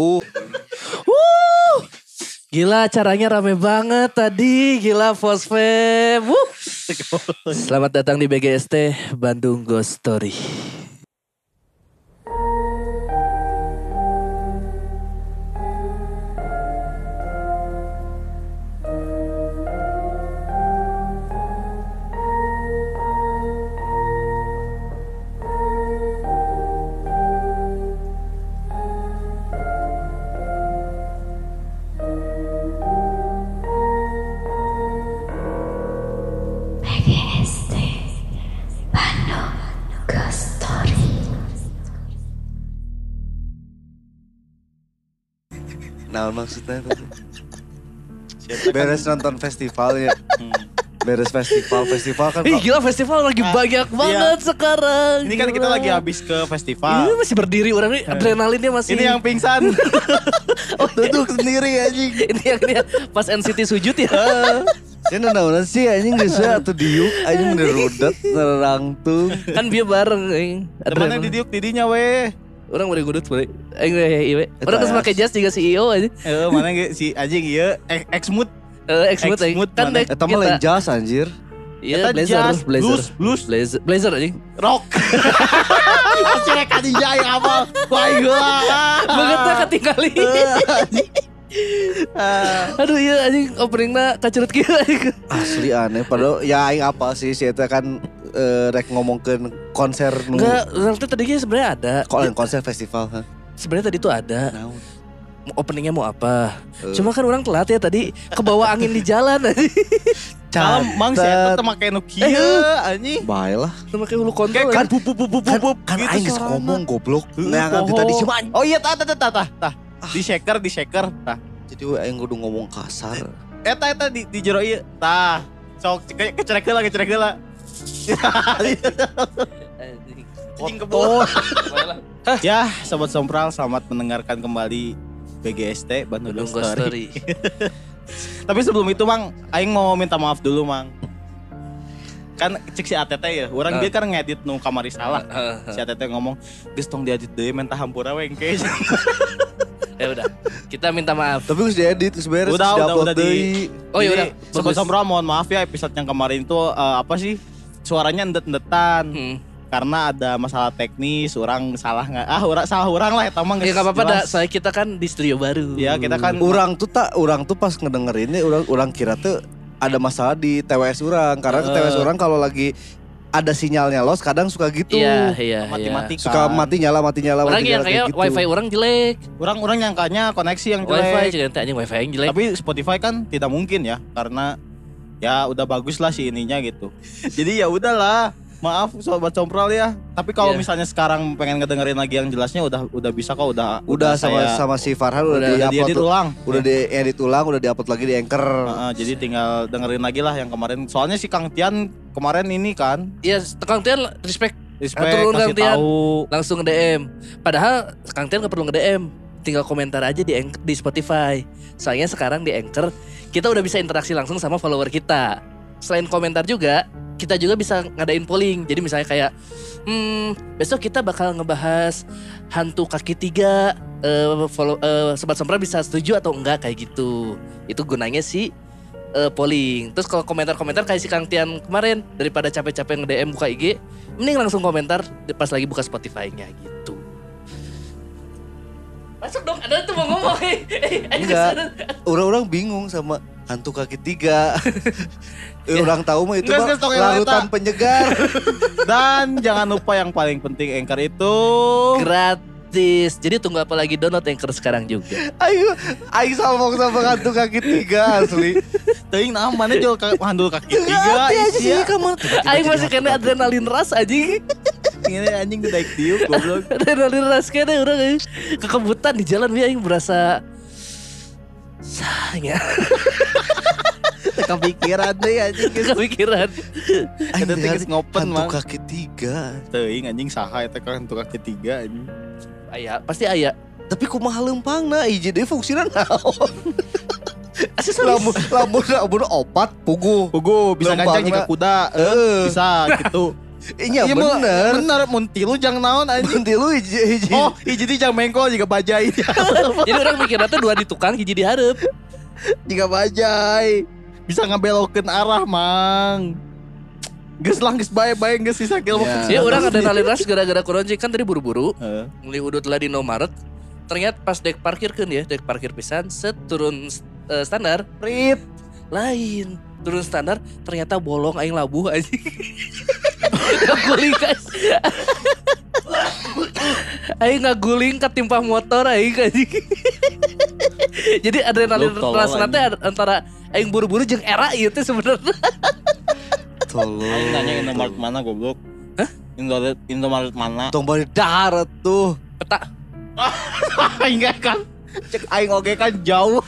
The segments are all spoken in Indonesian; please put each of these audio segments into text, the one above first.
Bu. Wuh. Gila acaranya rame banget tadi. Gila Fosfem. Wuh. Selamat datang di BGST Bandung Ghost Story. Nah maksudnya tadi. Beres nonton festival ya. Beres festival, festival kan Ih gila festival lagi banyak banget sekarang. Ini kan kita lagi habis ke Ini festival. masih berdiri orang ini adrenalinnya masih. Ini yang pingsan. oh, duduk sendiri anjing. ini yang dia pas NCT sujud ya. Ini naon sih anjing geus we atuh diuk anjing nerudet nerangtung. kan dia bareng eh. Mana Adrenalin. didiuk didinya weh. Orang boleh gudut boleh. Eh iya. Orang Eta geus ya. make jas juga CEO aja. Eh mana ge si anjing ieu ex mood. Eh Exmut aja. Exmut Kan dek Eta mah lain jas anjir. Iya blazer, blazer, blues, blues. blazer, blazer aja. Rock. Masih rek anjing yang apa? Wah gila. Bangetnya ketinggali. Aduh iya anjing openingnya kacurut gitu anjing. Asli aneh padahal ya aing apa sih si eta kan eh, rek ngomongkeun konser nu Enggak, nanti tadinya sebenarnya ada. kok lain konser festival ha. Sebenarnya tadi tuh ada. Naon? Openingnya mau apa? Eh. Cuma kan orang telat ya tadi kebawa angin di jalan anjing. Salam mang si eta make nu Eh, kieu anjing. Bae lah. Sama kayak hulu kontrol. Kayak kan anjing. pup pup pup pup Kan, kan gitu aing geus suarana. ngomong goblok. Nah, nganti poho. tadi cuma. Oh iya tah tah tah tah tah. Di shaker di shaker tah. Jadi we aing kudu ngomong kasar. Eta eta di di jero ieu tah. Sok ke- kecerek heula kecerek heula. Anjing. Ya, sobat sompral selamat mendengarkan kembali BGST Bandung Story. Tapi sebelum itu Mang, aing mau minta maaf dulu Mang. Kan cek si ATT ya, orang Ah. dia kan ngedit nu kamari salah. Heeh. Si ATT ngomong, "Geus tong diedit deui menta hampura we engke." Ya udah, kita minta maaf. Tapi geus diedit beres Udah, udah, udah di-. Oh ya udah, sobat sompral mohon maaf ya episode yang kemarin itu eh, apa sih? Suaranya endet-endetan Hmm. karena ada masalah teknis, orang salah nggak? Ah, orang salah orang lah eta mah Ya nggak apa-apa dah, saya kita kan di studio baru. Ya, kita kan Orang tuh tak, orang tuh pas ngedengerinnya orang orang kira tuh ada masalah di TWS orang karena Eh. TWS orang kalau lagi ada sinyalnya los kadang suka gitu. Iya, iya, iya. mati-mati Suka mati nyala mati nyala Orang mati yang nyala kayak gitu. wifi orang jelek. Orang-orang nyangkanya koneksi yang jelek. Wifi juga nanti anjing wifi yang jelek. Tapi Spotify kan tidak mungkin ya karena ya udah bagus lah si ininya gitu. Jadi ya udahlah. Maaf sobat compral ya. Tapi kalau Iya. misalnya sekarang pengen ngedengerin lagi yang jelasnya udah udah bisa kok udah Udah sama saya- sama si Farhan udah, Udah udah di-upload diedit ulang. udah diedit ulang, udah diupload lagi di Anchor. Heeh, jadi tinggal dengerin lagi lah yang kemarin. Soalnya si Kang Tian kemarin ini kan Iya, Kang Tian respect respect kasih Kang Tian. tahu. langsung nge-DM. Padahal Kang Tian nggak perlu nge-DM. Tinggal komentar aja di Anch- di Spotify. Soalnya sekarang di Anchor kita udah bisa interaksi langsung sama follower kita. Selain komentar juga, kita juga bisa ngadain polling. Jadi misalnya kayak, hmm, besok kita bakal ngebahas hantu kaki tiga. Eh, follow, eh, sobat sempra bisa setuju atau enggak kayak gitu. Itu gunanya sih eh, polling. Terus kalau komentar-komentar kayak si Kang Tian kemarin daripada capek-capek nge-DM buka IG, mending langsung komentar pas lagi buka Spotify-nya gitu. Masuk dong, ada tuh mau ngomong. Enggak. Orang-orang bingung sama hantu kaki tiga. Eh, orang tahu mah itu Nggak, mah larutan penyegar. Dan jangan lupa yang paling penting Anchor itu Gratis. Jadi tunggu apa lagi download Anchor sekarang juga. Ayo, ayo salmong sama hantu kaki tiga asli. teuing mana jual ka- handul kaki tiga aja kamu. Ayo masih kena adrenalin ras anjing. Ini anjing udah diuk goblok adrenalin ras kena orang kekebutan di jalan dia yang berasa sayang kepikiran deh anjing kepikiran. Ada tiga ngopen, hantu Mang. kaki tiga. teuing anjing saha eta kan handul kaki tiga anjing Ayah, pasti ayah. Tapi kumaha lempangna IJD fungsinya naon? Lamun lamun lamun opat pugu. Pugu bisa Lembang, gancang jika kuda Eh. bisa gitu Iya Iya, mau- bener. Bener, mun tilu jangan naon anjing. Nanti lu hiji, hiji. Oh, hiji di jang mengkol juga bajai. Jadi orang mikirnya tuh dua di tukang hiji di hareup. Jika bajai. Bisa ngabelokeun arah, Mang. Geus lah geus bae-bae geus sisa kill Ya. Ya orang ada nalin ras gara-gara kuronci kan tadi buru-buru. Heeh. Beli udut lah di Nomaret. Ternyata pas dek parkir kan ya, dek parkir pisan set turun eh, standar Prit. lain turun standar ternyata bolong aing labuh aja ngaguling guys aing ngaguling ketimpa motor aing aja jadi adrenalin ras nanti antara aing buru-buru jeung era itu sebenarnya Tolong. Aing nanya Indomaret mana goblok? Hah? Indomaret Indomaret mana? Tong bari darat tuh. peta Aing gak kan. Cek aing oge kan jauh.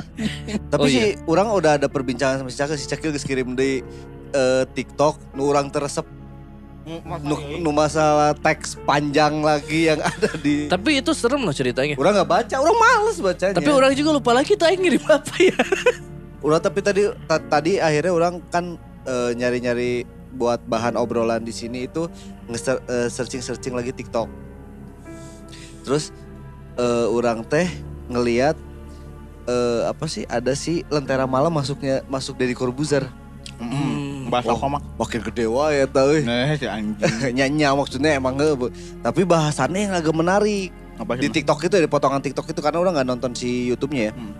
Tapi Oh, sih orang udah ada perbincangan sama si Cakil, si Cakil geus kirim di eh, TikTok nu orang teresep nu, nu masalah teks panjang lagi yang ada di tapi itu serem loh ceritanya Orang nggak baca, orang males bacanya. tapi orang juga lupa lagi tuh aing ngirim apa ya Orang tapi tadi ta- tadi akhirnya orang kan eh, nyari-nyari buat bahan obrolan di sini itu nge searching searching lagi TikTok. Terus eh, orang teh ngeliat eh, apa sih ada sih lentera malam masuknya masuk dari Corbuzier. Hmm. Bahasa Oh. mah? Makin gede wae eta euy. Nah, si anjing. Nyanya maksudnya emang nge- tapi bahasannya yang agak menarik. Apa Di? TikTok itu di potongan TikTok itu karena orang nggak nonton si YouTube-nya ya. Hmm.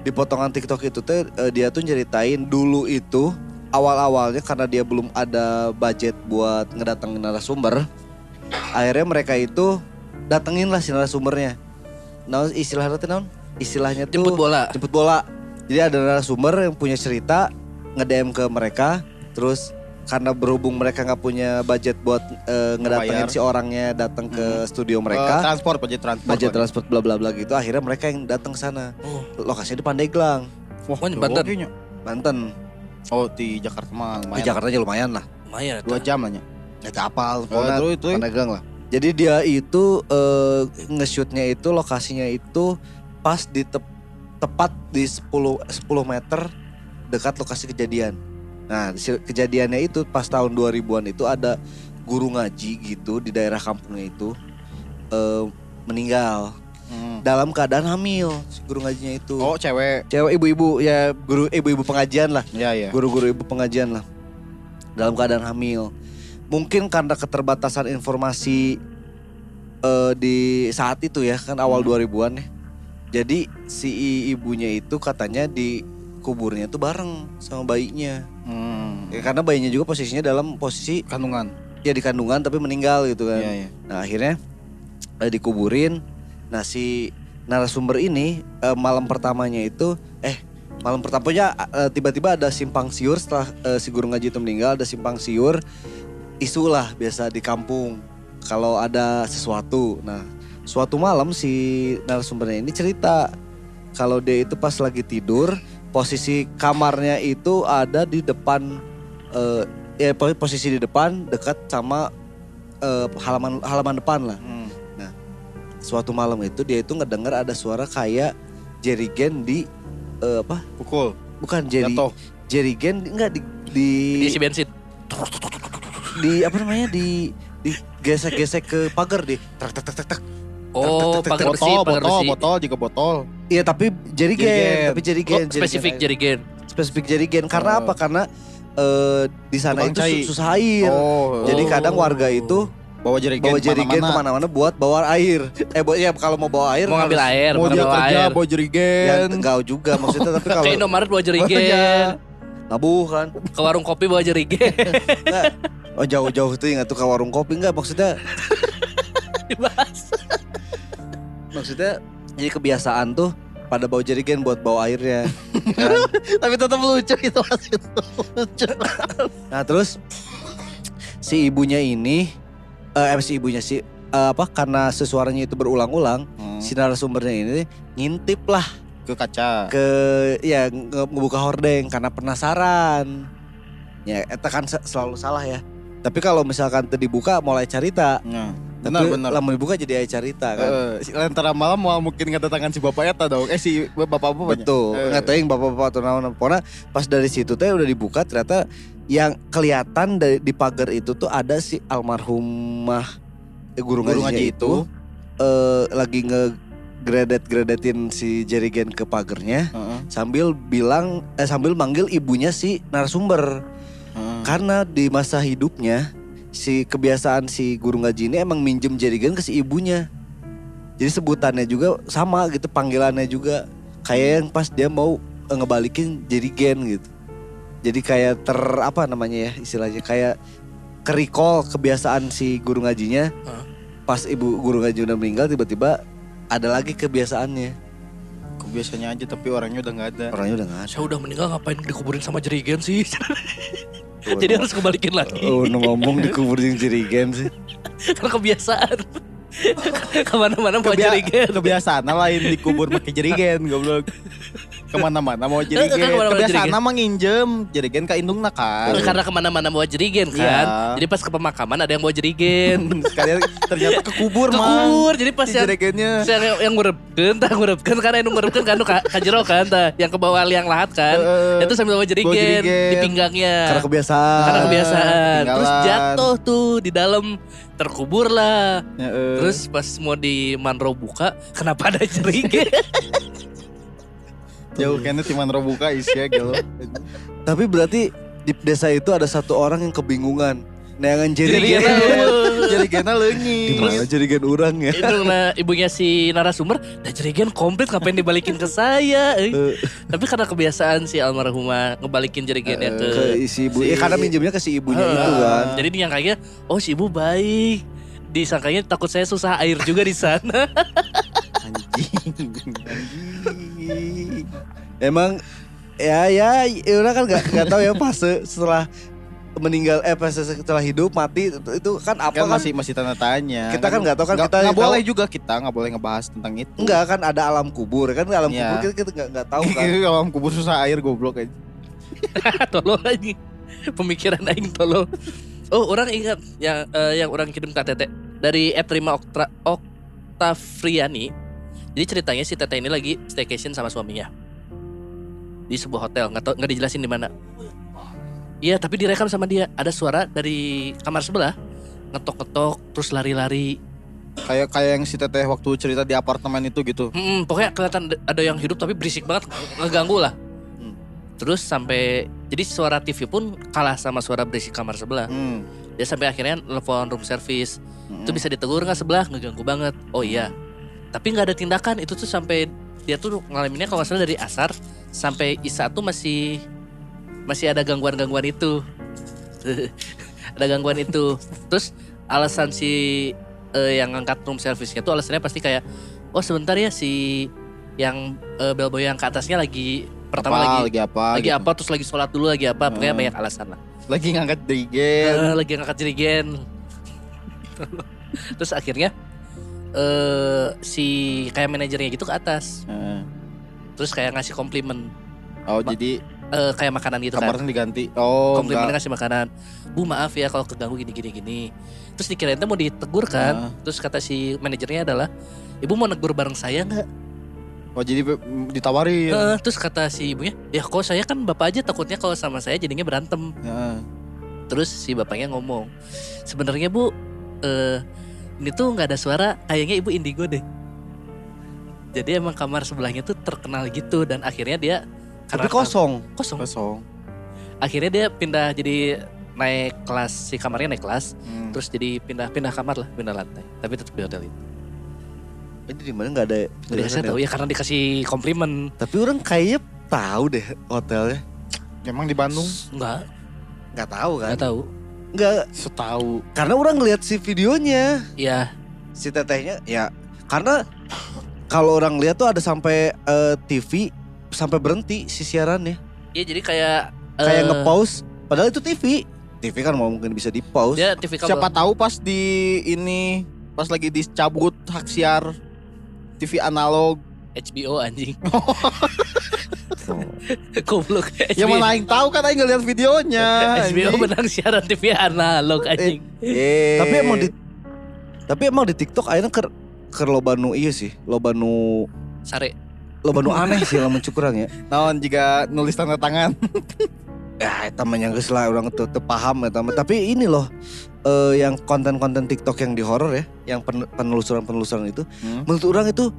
Di potongan TikTok itu tuh eh, dia tuh ceritain dulu itu awal-awalnya karena dia belum ada budget buat ngedatengin narasumber. Akhirnya mereka itu datengin lah si narasumbernya. Nah, istilahnya tuh naon? Istilahnya tuh jemput bola jemput bola. Jadi ada narasumber yang punya cerita nge-DM ke mereka, terus karena berhubung mereka nggak punya budget buat eh, ngedatengin Bayar. si orangnya datang ke Hmm. studio Eh, mereka, transport budget transport. budget transport bla bla bla gitu, akhirnya mereka yang datang ke sana. oh Lokasinya di Pandeglang, Wah, Oh, Banten. oge nya. Banten. Oh, di Jakarta mah Di lumayan. Jakarta aja lumayan lah. lumayan Dua jam lah. Ya kapal, Oh, pokoknya terus itu. Pandeglang lah. Jadi dia itu eh, nge-shootnya itu lokasinya itu pas di tep- tepat di 10 10 meter dekat lokasi kejadian. Nah, kejadiannya itu pas tahun 2000-an itu ada guru ngaji gitu di daerah kampungnya itu eh, meninggal Hmm. dalam keadaan hamil si guru ngajinya itu. Oh, cewek. Cewek ibu-ibu ya guru ibu-ibu pengajian lah. Iya, iya. guru-guru ibu pengajian lah dalam keadaan hamil mungkin karena keterbatasan informasi eh, di saat itu ya kan awal Hmm. 2000-an ya jadi si ibunya itu katanya di kuburnya tuh bareng sama bayinya Hmm. ya, karena bayinya juga posisinya dalam posisi Kandungan. ya di kandungan tapi meninggal gitu kan Iya, iya. Nah akhirnya eh, dikuburin. Nah si narasumber ini eh, malam pertamanya itu eh malam pertamanya eh, tiba-tiba ada simpang siur setelah eh, si guru ngaji itu meninggal ada simpang siur isu lah biasa di kampung kalau ada sesuatu. Nah suatu malam si narasumbernya ini cerita kalau dia itu pas lagi tidur posisi kamarnya itu ada di depan eh, ya po- posisi di depan dekat sama eh, halaman halaman depan lah. Hmm. Suatu malam itu dia itu ngedenger ada suara kayak jerigen di eh, apa? Pukul. Bukan jeri Jatuh. jerigen di- enggak di di diisi bensin di apa namanya di di gesek-gesek ke pagar deh. Tak tak tak tak. Oh pagar besi Botol, pagar botol, besi botol juga botol. Iya tapi jerigen, Jerigen. tapi jerigen, oh, spesifik jerigen spesifik jerigen karena Oh. apa? Karena eh, di sana Tukang itu cai. su- susah air. Oh, Jadi Oh. kadang warga itu bawa jerigen, bawa jerigen ke mana-mana. buat bawa air. Eh, bu- ya kalau mau bawa air mau ngambil air Mau dia kerja air bawa Ya jerigen. enggak juga maksudnya tapi kalau ke Indomaret bawa Oh, jerigen nabuh kan. ke warung kopi bawa jerigen Enggak. Oh jauh-jauh tuh ingat tuh ke warung kopi enggak maksudnya dibahas maksudnya jadi kebiasaan tuh pada bawa jerigen buat bawa airnya. kan? Tapi tetap lucu itu masih lucu. Nah terus si ibunya ini eh si ibunya si eh, apa karena sesuaranya itu berulang-ulang Hmm, si narasumbernya ini ngintip lah ke kaca. ke ya nge- ngebuka hordeng karena penasaran. Ya eta kan se- selalu salah ya. Tapi kalau misalkan teu dibuka mulai. Nah, benar Tapi benar. Lamun dibuka jadi aya carita kan. Si lentera malam mau mungkin tangan si bapak eta dong. Eh si bapak bapaknya. Betul. Nggak tahu yang bapak-bapak atau naon. Pokoknya pas dari situ teh udah dibuka ternyata yang kelihatan dari di pagar itu tuh ada si almarhumah eh, guru, Guru ngaji itu eh, lagi nge gredet-gredetin si Jerigen ke pagernya Heeh, sambil bilang eh sambil manggil ibunya si narasumber heeh. karena di masa hidupnya si kebiasaan si guru ngaji ini emang minjem Jerigen ke si ibunya. Jadi sebutannya juga sama gitu panggilannya juga. Kayak yang pas dia mau eh, ngebalikin Jerigen gitu. Jadi kayak ter apa namanya ya istilahnya kayak kerikol kebiasaan si guru ngajinya. Pas ibu guru ngaji udah meninggal tiba-tiba ada lagi kebiasaannya. Kok biasanya aja tapi orangnya udah nggak ada. orangnya udah nggak ada. Saya udah meninggal ngapain dikuburin sama jerigen sih? Jadi harus kembalikin lagi. oh ngomong dikuburin Jerigen sih Karena kebiasaan. Ke mana-mana Kebia- jerigen. Kebiasaan lain dikubur pakai jerigen goblok. Ke mana-mana mau jerigen. Kan Kebiasaan mah nginjem jerigen ke indungna kan. Karena ke mana-mana bawa jerigen kan. Iya. Jadi pas ke pemakaman ada yang bawa jerigen. Sekalian ternyata kekubur mah. Kekubur. Jadi pas yang jerigennya. yang, yang ngurepkeun tah ngurepkeun karena yang ngurepkeun kan kajero kan tah yang ke bawah liang lahat kan. Heeh. itu sambil bawa jerigen, Bawa jerigen. di pinggangnya. karena kebiasaan Karena kebiasaan. Terus jatuh tuh di dalam terkubur lah. Heeh. Terus pas mau di manro buka, kenapa ada jerigen? jauh kayaknya timan robuka isya gitu. Tapi berarti di desa itu ada satu orang yang kebingungan. Neangan jerigen. Jerigen. Jerigena Di leungit. mana jerigen orang ya? itu nah, ibunya si narasumber, dah jerigen komplit ngapain dibalikin ke saya? eh?" Eh, Tapi karena kebiasaan si almarhumah ngebalikin jerigennya ke, ke isi ibu. si- Eh, karena minjemnya ke si ibunya Heeh. itu kan. Jadi nyangkanya, oh si ibu baik. Disangkanya takut saya susah air juga di sana. Anjing. Emang ya ya, ya udah kan nggak nggak tahu ya fase setelah meninggal eh fase setelah hidup mati itu, itu kan apa Kan kan? masih masih tanda tanya. Kita kan nggak tahu kan, Nggak- kita nggak tahu- boleh juga kita nggak boleh ngebahas tentang itu. Enggak kan ada alam kubur kan alam Iya. kubur kita kita nggak nggak tahu kan. Kalau kubur susah air goblok aja. tolong aja. Pemikiran aing tolong. Oh, orang ingat yang eh, yang orang kirim ke Tete dari Eprima Oktra, Oktavriani. Jadi ceritanya si Tete ini lagi staycation sama suaminya di sebuah hotel, nggak tahu nggak dijelasin di mana. Iya, tapi direkam sama dia. Ada suara dari kamar sebelah ngetok-ngetok terus lari-lari. Kayak kayak yang si teteh waktu cerita di apartemen itu gitu. Hmm, pokoknya kelihatan ada- ada yang hidup tapi berisik banget, ngeganggu lah. Hmm. Terus sampai jadi suara TV pun kalah sama suara berisik kamar sebelah. Hmm. Dia sampai akhirnya telepon room service. Hmm. Itu bisa ditegur nggak sebelah? Ngeganggu banget. Oh iya. Tapi nggak ada tindakan. Itu tuh sampai dia tuh ngalaminnya kalau salah dari asar sampai isa tuh masih masih ada gangguan-gangguan itu. ada gangguan itu. Terus alasan si eh, yang ngangkat room service-nya tuh alasannya pasti kayak oh sebentar ya si yang eh, bellboy yang ke atasnya lagi pertama Apa, lagi lagi apa? lagi gitu. apa terus lagi sholat dulu lagi apa pokoknya Hmm. banyak alasan lah Lagi ngangkat jerigen. Eh, lagi ngangkat jerigen terus akhirnya eh si kayak manajernya gitu ke atas Heeh. terus kayak ngasih komplimen Oh Ma- jadi eh kayak makanan gitu kan kamarnya diganti. Oh komplimen enggak. ngasih makanan bu maaf ya kalau keganggu gini gini gini terus dikirain tuh mau ditegur kan Ah. terus kata si manajernya adalah ibu mau negur bareng saya nggak Oh jadi ditawarin. Eh, terus kata si ibunya ya kok saya kan bapak aja takutnya kalau sama saya jadinya berantem Heeh. Terus si bapaknya ngomong, sebenarnya bu, eh ini tuh nggak ada suara, kayaknya ibu indigo deh. Jadi emang kamar sebelahnya tuh terkenal gitu dan akhirnya dia Tapi karena- kosong. kosong. Kosong. Akhirnya dia pindah jadi naik kelas si kamarnya naik kelas, Hmm. terus jadi pindah-pindah kamar lah, pindah lantai. Tapi tetap di hotel itu. Ini di mana nggak ada. Jadi saya tahu ya karena dikasih komplimen. Tapi orang kayaknya tahu deh hotelnya. Emang di Bandung Enggak, Nggak tahu kan? enggak tahu. Nggak. setahu. Karena orang ngeliat si videonya Ya, si tetehnya ya karena kalau orang lihat tuh ada sampai eh, TV sampai berhenti si siarannya iya jadi kayak kayak eh, nge-pause padahal itu TV TV kan mau mungkin bisa di-pause Dia TV kabel. Siapa tahu pas di ini pas lagi dicabut hak siar TV analog. HBO anjing. Goblok. Ya mana aing tahu kan aing ngeliat videonya. HBO menang siaran TV analog anjing. Eh. tapi emang di tapi emang di TikTok akhirnya ker ker loba nu iya sih loba nu Sare. loba nu aneh sih lamun cukurang ya naon jika nulis tanda tangan. ya eta mah geus lah orang teu teu paham eta mah. Tapi ini loh eh, yang konten-konten TikTok yang di horor ya, yang pen- penelusuran-penelusuran itu Hmm. menurut orang itu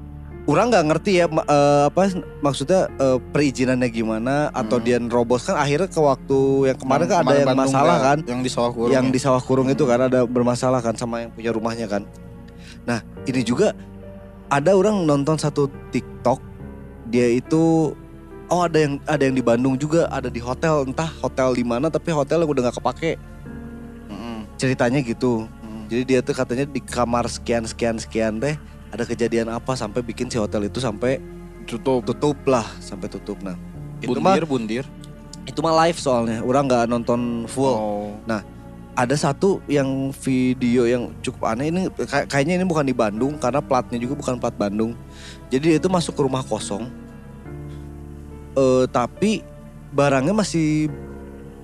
orang nggak ngerti ya eh, apa maksudnya eh, perizinannya gimana atau Hmm. dia nerobos kan akhirnya ke waktu yang kemarin kan ada yang Bandung masalah nggak? kan Yang di sawah kurung. yang ya? di sawah kurung itu kan ada bermasalah kan sama yang punya rumahnya kan. Nah ini juga ada orang nonton satu TikTok dia itu oh ada yang ada yang di Bandung juga ada di hotel entah hotel di mana tapi hotel yang udah nggak kepake Mm-mm. ceritanya gitu. Mm. Jadi dia tuh katanya di kamar sekian sekian sekian teh ada kejadian apa sampai bikin si hotel itu sampai Tutup. tutup lah sampai tutup nah. Itu mah Bundir, bundir. itu mah live soalnya orang nggak nonton full. Oh. ada satu yang video yang cukup aneh ini kay- kayaknya ini bukan di Bandung karena platnya juga bukan plat Bandung. Jadi dia itu masuk ke rumah kosong. Eh tapi barangnya masih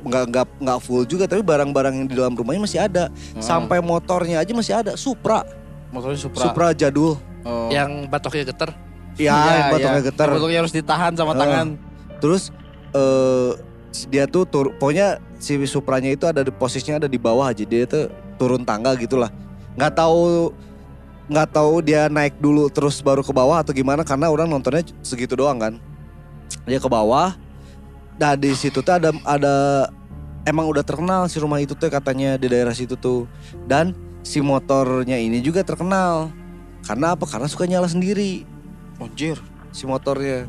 nggak nggak nggak full juga tapi barang-barang yang di dalam rumahnya masih ada. Hmm. Sampai motornya aja masih ada. Supra, motornya Supra. Supra jadul. Oh. Yang batoknya geter. Ya, Iya, yang batoknya iya. getar. Batoknya harus ditahan sama Eh. tangan. Terus eh dia tuh tur, pokoknya si Supranya itu ada di posisinya ada di bawah aja dia tuh turun tangga gitulah. Nggak tahu nggak tahu dia naik dulu terus baru ke bawah atau gimana karena orang nontonnya segitu doang kan. Dia ke bawah. Nah di situ tuh ada ada emang udah terkenal si rumah itu tuh katanya di daerah situ tuh. Dan si motornya ini juga terkenal. Karena apa? Karena suka nyala sendiri Anjir. si motornya.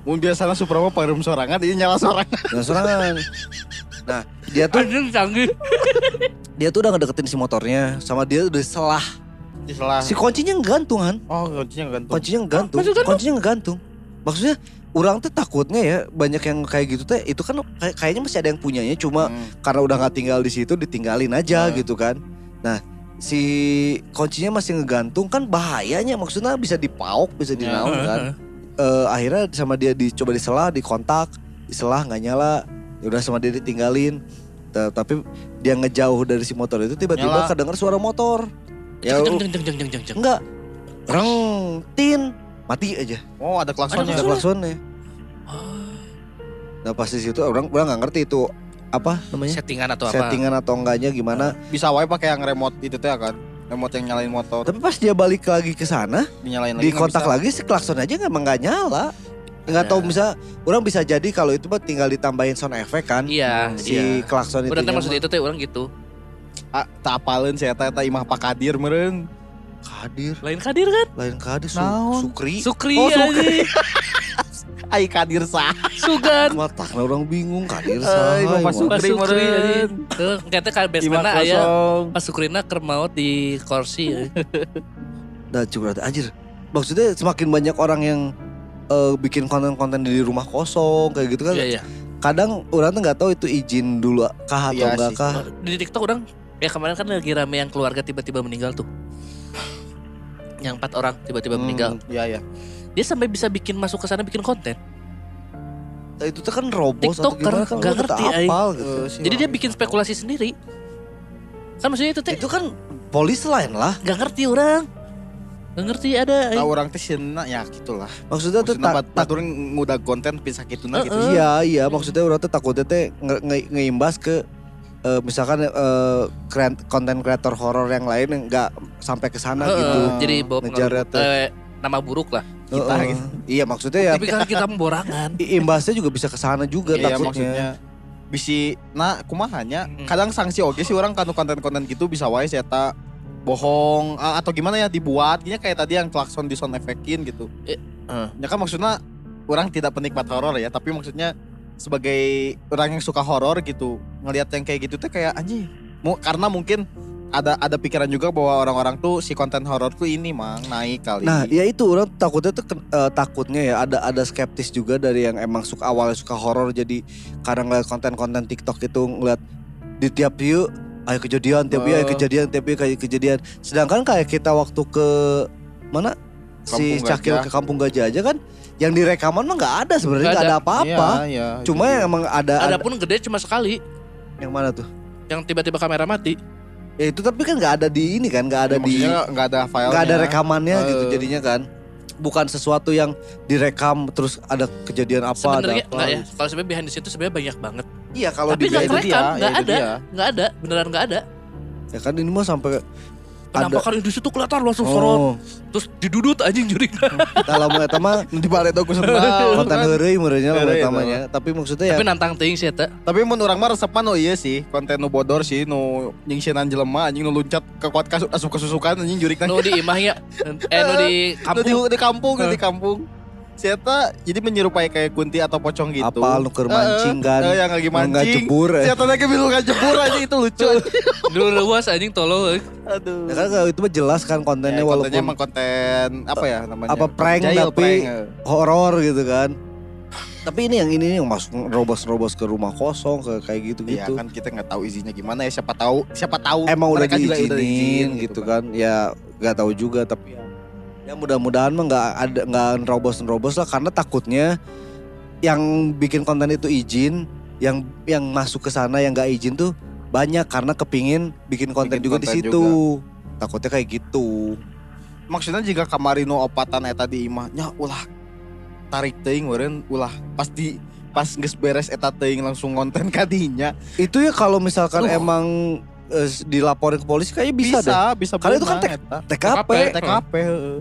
Mun biasanya Supra mah parum sorangan, ini nyala sorangan. Dan serangan. Nah, dia tuh Anjing canggih. dia tuh udah ngedeketin si motornya sama dia udah selah. Di selah. Si kuncinya ngegantung kan? Oh, kuncinya gantung. Kuncinya ngegantung. Maksudnya gantung? Kuncinya ngegantung. Maksudnya orang tuh takutnya ya banyak yang kayak gitu teh itu kan kayak- kayaknya masih ada yang punyanya cuma Hmm. karena udah nggak tinggal di situ ditinggalin aja Hmm. gitu kan. Nah, si kuncinya masih ngegantung kan bahayanya maksudnya bisa dipauk, bisa Ya. dinaun kan. Eh, akhirnya sama dia dicoba diselah, dikontak, diselah nggak nyala. Ya udah sama dia ditinggalin. Ta- Tapi dia ngejauh dari si motor itu tiba-tiba Nyala. kedengar suara motor. Ya enggak. Reng, tin, mati aja. Oh, ada klaksonnya. Ada klaksonnya. Nah pas di situ orang orang nggak ngerti itu apa namanya Settingan atau apa? settingan atau enggaknya gimana. Bisa wae pakai yang remote itu teh kan. Remote yang nyalain motor, Tapi pas dia balik lagi ke sana, dinyalain lagi. di kontak lagi si klakson aja emang nggak nyala. Nggak Ya. tahu bisa orang bisa jadi kalau itu mah tinggal ditambahin sound effect kan. Iya, Si iya. klakson itu. Udah maksud itu teh orang gitu. Ah, tak apalin saya teh imah Pak Kadir meureun. Kadir, Lain kadir kan? lain Kadir, su? Sukri. Sukri oh, Sukri. Ai Kadir sah. Sugan. Matak orang bingung Kadir emang. Sukri. Pas Sukri. Tuh, kayaknya kan basementnya aya pas Sukrina keur maot di kursi. ya. Nah curhat anjir. Maksudnya semakin banyak orang yang eh, bikin konten-konten di rumah kosong kayak gitu kan. Iya, iya. Kadang orang tuh nggak tahu itu izin dulu kah atau Iya enggak sih. kah. Di TikTok orang ya kemarin kan lagi rame yang keluarga tiba-tiba meninggal tuh. Yang empat orang tiba-tiba Hmm, meninggal. Iya, iya. Dia sampai bisa bikin masuk ke sana bikin konten. Nah, itu tuh kan robos atau TikToker, gimana kan nggak ngerti, tak apal gitu. Eh, si Jadi dia bikin spekulasi sendiri. Kan maksudnya itu teh Itu kan polis lain lah. nggak ngerti orang. Nggak ngerti ada. Tahu orang teh sieuna ya gitulah. Maksudnya tuh tak, bat batur ngudag konten tapi sakituna gitu. Heeh. iya iya maksudnya orang tuh takutnya teh nge- nge- ngeimbas ke eh, misalkan eh, kre- konten kreator horor yang lain yang nggak sampai ke sana Heeh, gitu. Jadi bawa Ngejar eh, nama buruk lah. Kita Heeh. gitu. Iya maksudnya ya Tapi kan kita memborangan. imbasnya juga bisa ke sana juga Iya takutnya. maksudnya bisi nah kumahanya Mm. kadang sanksi oke sih orang kanu konten-konten gitu bisa wae saya tak bohong atau gimana ya dibuat gini kayak tadi yang klakson di sound effectin gitu Eh, eh. ya kan maksudnya orang tidak penikmat horor ya tapi maksudnya sebagai orang yang suka horor gitu ngelihat yang kayak gitu tuh kayak anjing mu- karena mungkin ada ada pikiran juga bahwa orang-orang tuh si konten horor tuh ini mang naik kali Nah, ya itu orang takutnya tuh eh, takutnya ya ada ada skeptis juga dari yang emang suka awalnya suka horor jadi kadang ngeliat konten-konten TikTok itu ngeliat di tiap view ayo kejadian tiap view ayo kejadian tiap view kayak kejadian. Sedangkan kayak kita waktu ke mana si Kampung Cakil Gajah. ke Kampung Gajah aja kan yang di rekaman mah nggak ada sebenarnya Nggak ada apa-apa. Iya, iya, Cuma gitu. yang emang ada, ada Adapun gede cuma sekali. yang mana tuh? Yang tiba-tiba kamera mati. Ya itu tapi kan nggak ada di ini kan nggak ada Ya, di nggak ada filenya nggak ada rekamannya gitu Eh. jadinya kan bukan sesuatu yang direkam terus ada kejadian apa ada Sebenarnya apa enggak ya. gitu. Kalau sebenarnya behind the scene itu sebenarnya banyak banget. Iya kalau Tapi di nggak itu kerekam, dia, nggak ya itu ada, nggak ada, beneran nggak ada. ya kan ini mah sampai Penampakan di situ kelihatan langsung sorot, oh, terus didudut anjing juri. dalam eta mah di balik aku senang konten heureuy meureunnya lah Heureuy, utamanya. Tapi maksudnya ya Tapi nantang teuing sih eta. tapi mun urang mah resepan oh iya sih. Konten nu bodor sih nu nyingsinan jelema anjing nu luncat ke kuat kasu, asup kesusukan anjing jurik Nu di imahnya, eh nu di Nu di, kampung. di kampung nu di kampung si Eta jadi menyerupai kayak kunti atau pocong gitu apa lu keur mancing kan. Eh, yang lagi mancing ngajebur, eh. si Eta lagi bilu ngajebur aja itu lucu Dulu luas anjing tolong. euy. aduh Ya kan kalau itu mah jelas kan kontennya Ya, walaupun kontennya emang konten apa ya namanya apa prank Jail, tapi prank, eh. horor gitu kan. Tapi ini yang ini nih yang masuk robos-robos ke rumah kosong ke kayak Iya gitu-gitu. kan kita nggak tahu izinnya gimana ya siapa tahu siapa tahu Emang udah diizinin izin gitu kan. Ya nggak tahu juga tapi ya, mudah-mudahan mah nggak ada nggak nerobos-nerobos lah karena takutnya yang bikin konten itu izin, yang yang masuk ke sana yang nggak izin tuh banyak karena kepingin bikin konten Bikin juga di konten situ. Takutnya kayak gitu. maksudnya jika kamarino opatan eta di imah nya ulah tarik teuing meureun ulah pas di pas geus beres eta teuing langsung konten kadinya Itu ya kalau misalkan Duh. emang eh, dilaporin ke polisi kayaknya bisa, bisa deh. bisa Karena itu kan. TKP. TKP heeh.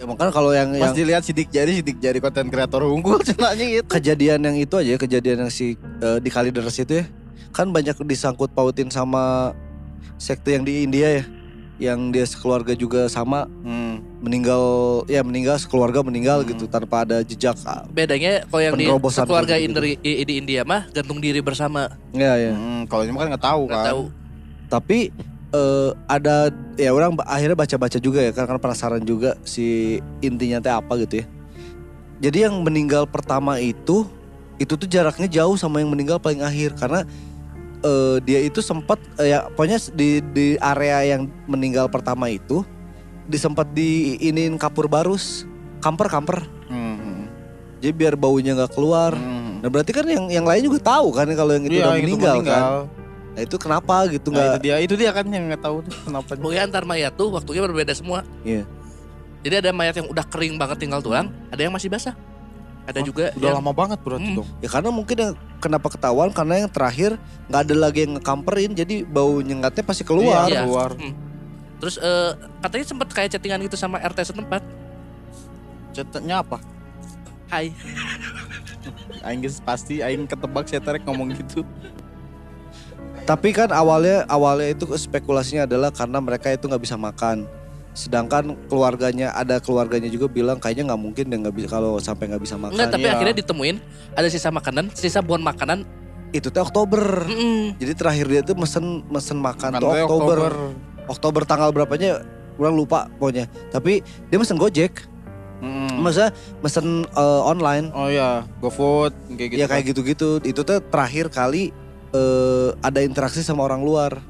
Ya, makanya kalau yang pas yang dilihat sidik jari sidik jari konten kreator unggul cenanya gitu kejadian yang itu aja kejadian yang si eh, di Kalideres itu ya kan banyak disangkut pautin sama sekte yang di India ya yang dia sekeluarga juga sama hmm. meninggal ya meninggal sekeluarga meninggal Hmm. gitu tanpa ada jejak ah, Bedanya kalau yang di Penerobosan keluarga kayak gitu. Indri, i- di India mah gantung diri bersama. ya ya Hmm, kalau ini mah kan nggak tahu Nggak kan tahu. tapi eh, ada ya orang akhirnya baca-baca juga ya karena penasaran juga si intinya teh apa gitu ya jadi yang meninggal pertama itu itu tuh jaraknya jauh sama yang meninggal paling akhir karena eh, dia itu sempat eh, ya pokoknya di di area yang meninggal pertama itu disempat di iniin kapur barus kamper kamper Hmm. jadi biar baunya nggak keluar Hmm. nah berarti kan yang yang lain juga tahu kan kalau yang itu Iya, udah yang itu meninggal, kan meninggal. Nah itu kenapa gitu Nah, nggak itu dia itu dia kan yang nggak tahu tuh kenapa Pokoknya antar mayat tuh waktunya berbeda semua. Iya. Jadi ada mayat yang udah kering banget tinggal tulang, ada yang masih basah. Ada Oh, juga udah yang lama banget berarti Hmm. dong Ya karena mungkin yang kenapa ketahuan karena yang terakhir nggak ada lagi yang ngekamperin jadi bau nyengatnya pasti keluar. Iya. keluar Hmm. Terus eh, katanya sempat kayak chattingan gitu sama RT setempat. chatnya apa Hai. Aing pasti Aing ketebak saya terek ngomong gitu Tapi kan awalnya awalnya itu spekulasinya adalah karena mereka itu nggak bisa makan. Sedangkan keluarganya ada keluarganya juga bilang kayaknya nggak mungkin dia nggak bisa kalau sampai nggak bisa makan. Enggak, tapi iya. akhirnya ditemuin ada sisa makanan, sisa buah makanan. Itu teh Oktober. Mm-mm. Jadi terakhir dia tuh mesen mesen makan tuh Kantornya Oktober. Oktober. tanggal berapanya orang lupa pokoknya. Tapi dia mesen Gojek. Hmm. Masa mesen eh, online. Oh ya, GoFood kayak gitu. ya kayak gitu-gitu. Itu tuh terakhir kali eh, ada interaksi sama orang luar.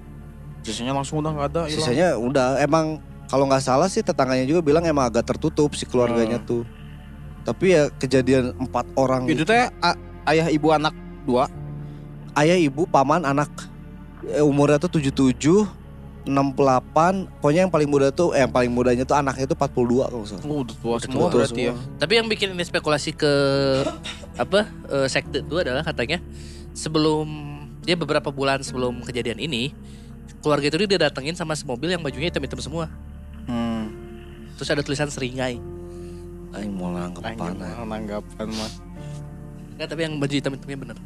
Sisanya langsung udah nggak ada. hilang. Sisanya udah emang kalau nggak salah sih tetangganya juga bilang emang agak tertutup si keluarganya tuh. Tapi ya kejadian empat orang itu teh ayah ibu anak dua. ayah ibu paman anak Eh, umurnya tuh 77 68 pokoknya yang paling muda tuh eh yang paling mudanya tuh anaknya tuh 42 kalau nggak salah. Oh, udah tua semua tua berarti ya. semua. Tapi yang bikin ini spekulasi ke apa eh, sekte itu adalah katanya sebelum dia beberapa bulan sebelum kejadian ini keluarga itu dia datengin sama semobil yang bajunya hitam-hitam semua. Hmm. Terus ada tulisan seringai. Aing mau Aing panah. mau nanggapan mah. Enggak, tapi yang baju hitam-hitamnya bener.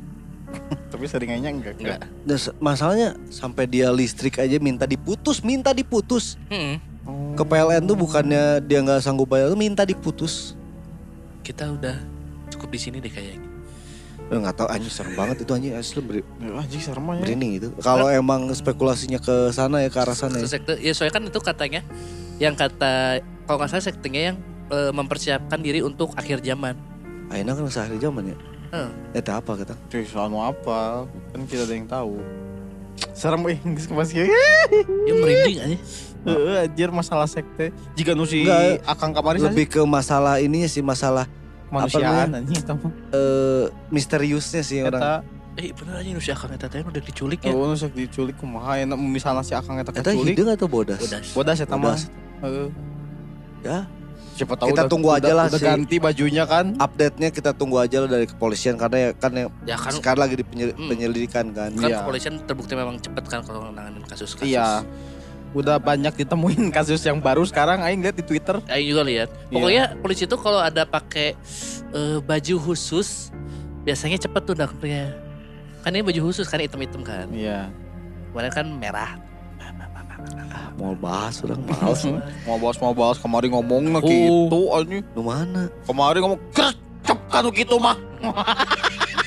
Tapi seringannya enggak. Enggak. Dan masalahnya sampai dia listrik aja minta diputus, minta diputus. Hmm, Oh. Ke PLN tuh bukannya dia nggak sanggup bayar, tuh minta diputus. kita udah cukup di sini deh kayaknya. Eh, nggak tahu anjing serem banget itu anjing asli beri, Ya, Anjing serem aja. merinding itu. Kalau emang spekulasinya ke sana ya ke arah sana ya. Sekte, ya soalnya kan itu katanya yang kata kalau nggak salah sektenya yang eh, mempersiapkan diri untuk akhir zaman. Aina kan sehari zaman ya. Hmm. Itu apa kata? Cuy, soal mau apa? Kan kita ada yang tahu. Serem eh masih. Ya merinding aja. Heeh, anjir masalah sekte. Jika nu si Enggak, Akang kamari sih Lebih ke masalah ininya sih masalah manusiaan anjing eta mah. eh misteriusnya sih orang. Eta Eh bener aja Nusi Akang eta teh udah diculik ya. oh nu sok diculik kumaha enak misalnya si Akang eta Eta keculik. hidung atau bodas? Bodas. Bodas eta mah. Heeh. Ya. Siapa tahu Kita udah- tunggu aja lah Udah si- ganti bajunya kan. update-nya kita tunggu aja lah dari kepolisian karena ya kan yang Ya kan sekarang lagi di Hmm. penyelidikan kan. kan Iya. kepolisian terbukti memang cepet kan kalau nanganin kasus-kasus. Iya. Udah banyak ditemuin kasus yang baru sekarang aing lihat di Twitter. Aing juga lihat. Iya. Pokoknya polisi itu kalau ada pakai eh, baju khusus biasanya cepet tuh nangkepnya. Kan ini baju khusus kan hitam-hitam kan. Iya. Kemarin kan merah. Mau bahas orang males. Mau bahas mau bahas kemarin ngomong Oh. gitu anjing. Lu mana? Kemarin ngomong kercep kan gitu mah.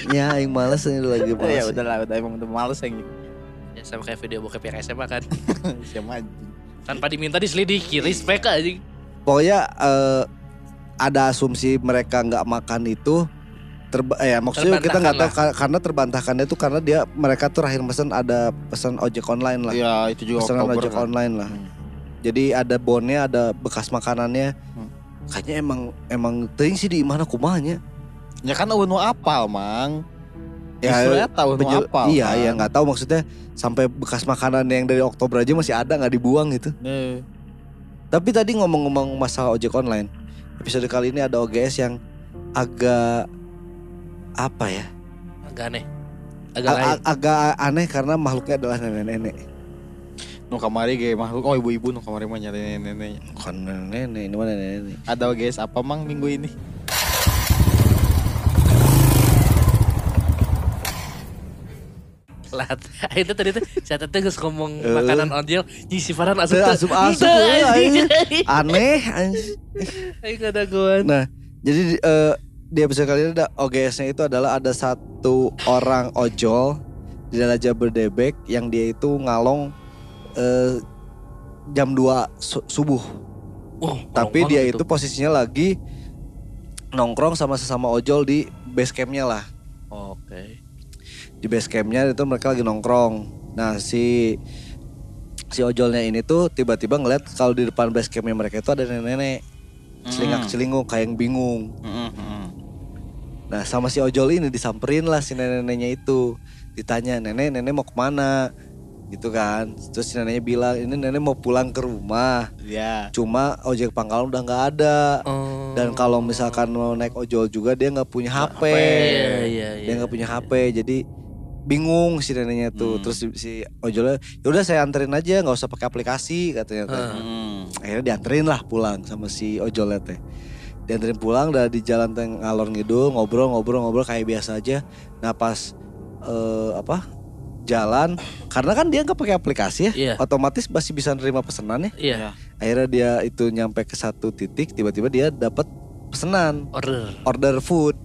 Ya, yang males ini lagi males. Ya udahlah, udah emang udah males yang gitu. Ya sama kayak video bokep yang SMA kan. Siapa anjing. Tanpa diminta diselidiki, respect aja. Pokoknya eh, ada asumsi mereka nggak makan itu terba eh, ya maksudnya kita nggak tahu karena terbantahkannya itu karena dia mereka tuh terakhir pesan ada pesan ojek online lah. Iya, itu juga Pesanan Oktober ojek kan. online lah. Hmm. Jadi ada bonnya, ada bekas makanannya. Hmm. Kayaknya emang emang teuing sih di mana kumanya. Ya kan eueun nu apal, Mang. Ya, eueun nu Penjel- apal. iya, kan. iya nggak tahu maksudnya sampai bekas makanan yang dari Oktober aja masih ada nggak dibuang gitu. Nih. Tapi tadi ngomong-ngomong masalah ojek online, episode kali ini ada OGS yang agak apa ya? Agak aneh. Agak A- lain. agak aneh karena makhluknya adalah nenek-nenek. Nu kamari ge makhluk oh ibu-ibu nu kamari mah nyari nenek. Bukan nenek-nenek, ini mana nenek-nenek? Ada guys apa Mang minggu ini? Lat. Itu tadi tuh saya tadi geus ngomong Eh. makanan ojol, nyi si Farhan asup Teu, eh, anjing. Aneh. anjing. Aing ada goan. Nah, jadi eh, di episode kali ini ada OGS-nya itu adalah ada satu orang ojol di daerah Jabodebek yang dia itu ngalong eh, jam 2 su- subuh. Wah, Tapi dia banget itu posisinya lagi nongkrong sama sesama ojol di base campnya lah. Oke. Di base campnya itu mereka lagi nongkrong. Nah si si ojolnya ini tuh tiba-tiba ngeliat kalau di depan base campnya mereka itu ada nenek-nenek. Celingak celinguk kayak yang bingung. Nah sama si ojol ini disamperin lah si nenek-neneknya itu. Ditanya nenek nenek mau ke mana? Gitu kan. Terus si neneknya bilang ini nenek mau pulang ke rumah. Ya. Cuma ojek pangkalan udah nggak ada. Oh. Dan kalau misalkan mau naik ojol juga dia nggak punya HP Iya, iya, iya. Dia nggak punya HP jadi bingung si neneknya tuh Hmm. Terus si, ojolnya yaudah saya anterin aja nggak usah pakai aplikasi katanya teh. Hmm. akhirnya dianterin lah pulang sama si ojolnya teh dianterin pulang udah di jalan teh ngalor ngidul ngobrol ngobrol ngobrol kayak biasa aja nah pas eh, apa jalan karena kan dia nggak pakai aplikasi ya Iya. otomatis masih bisa nerima pesanan ya Iya, akhirnya dia itu nyampe ke satu titik tiba-tiba dia dapat pesanan order. order food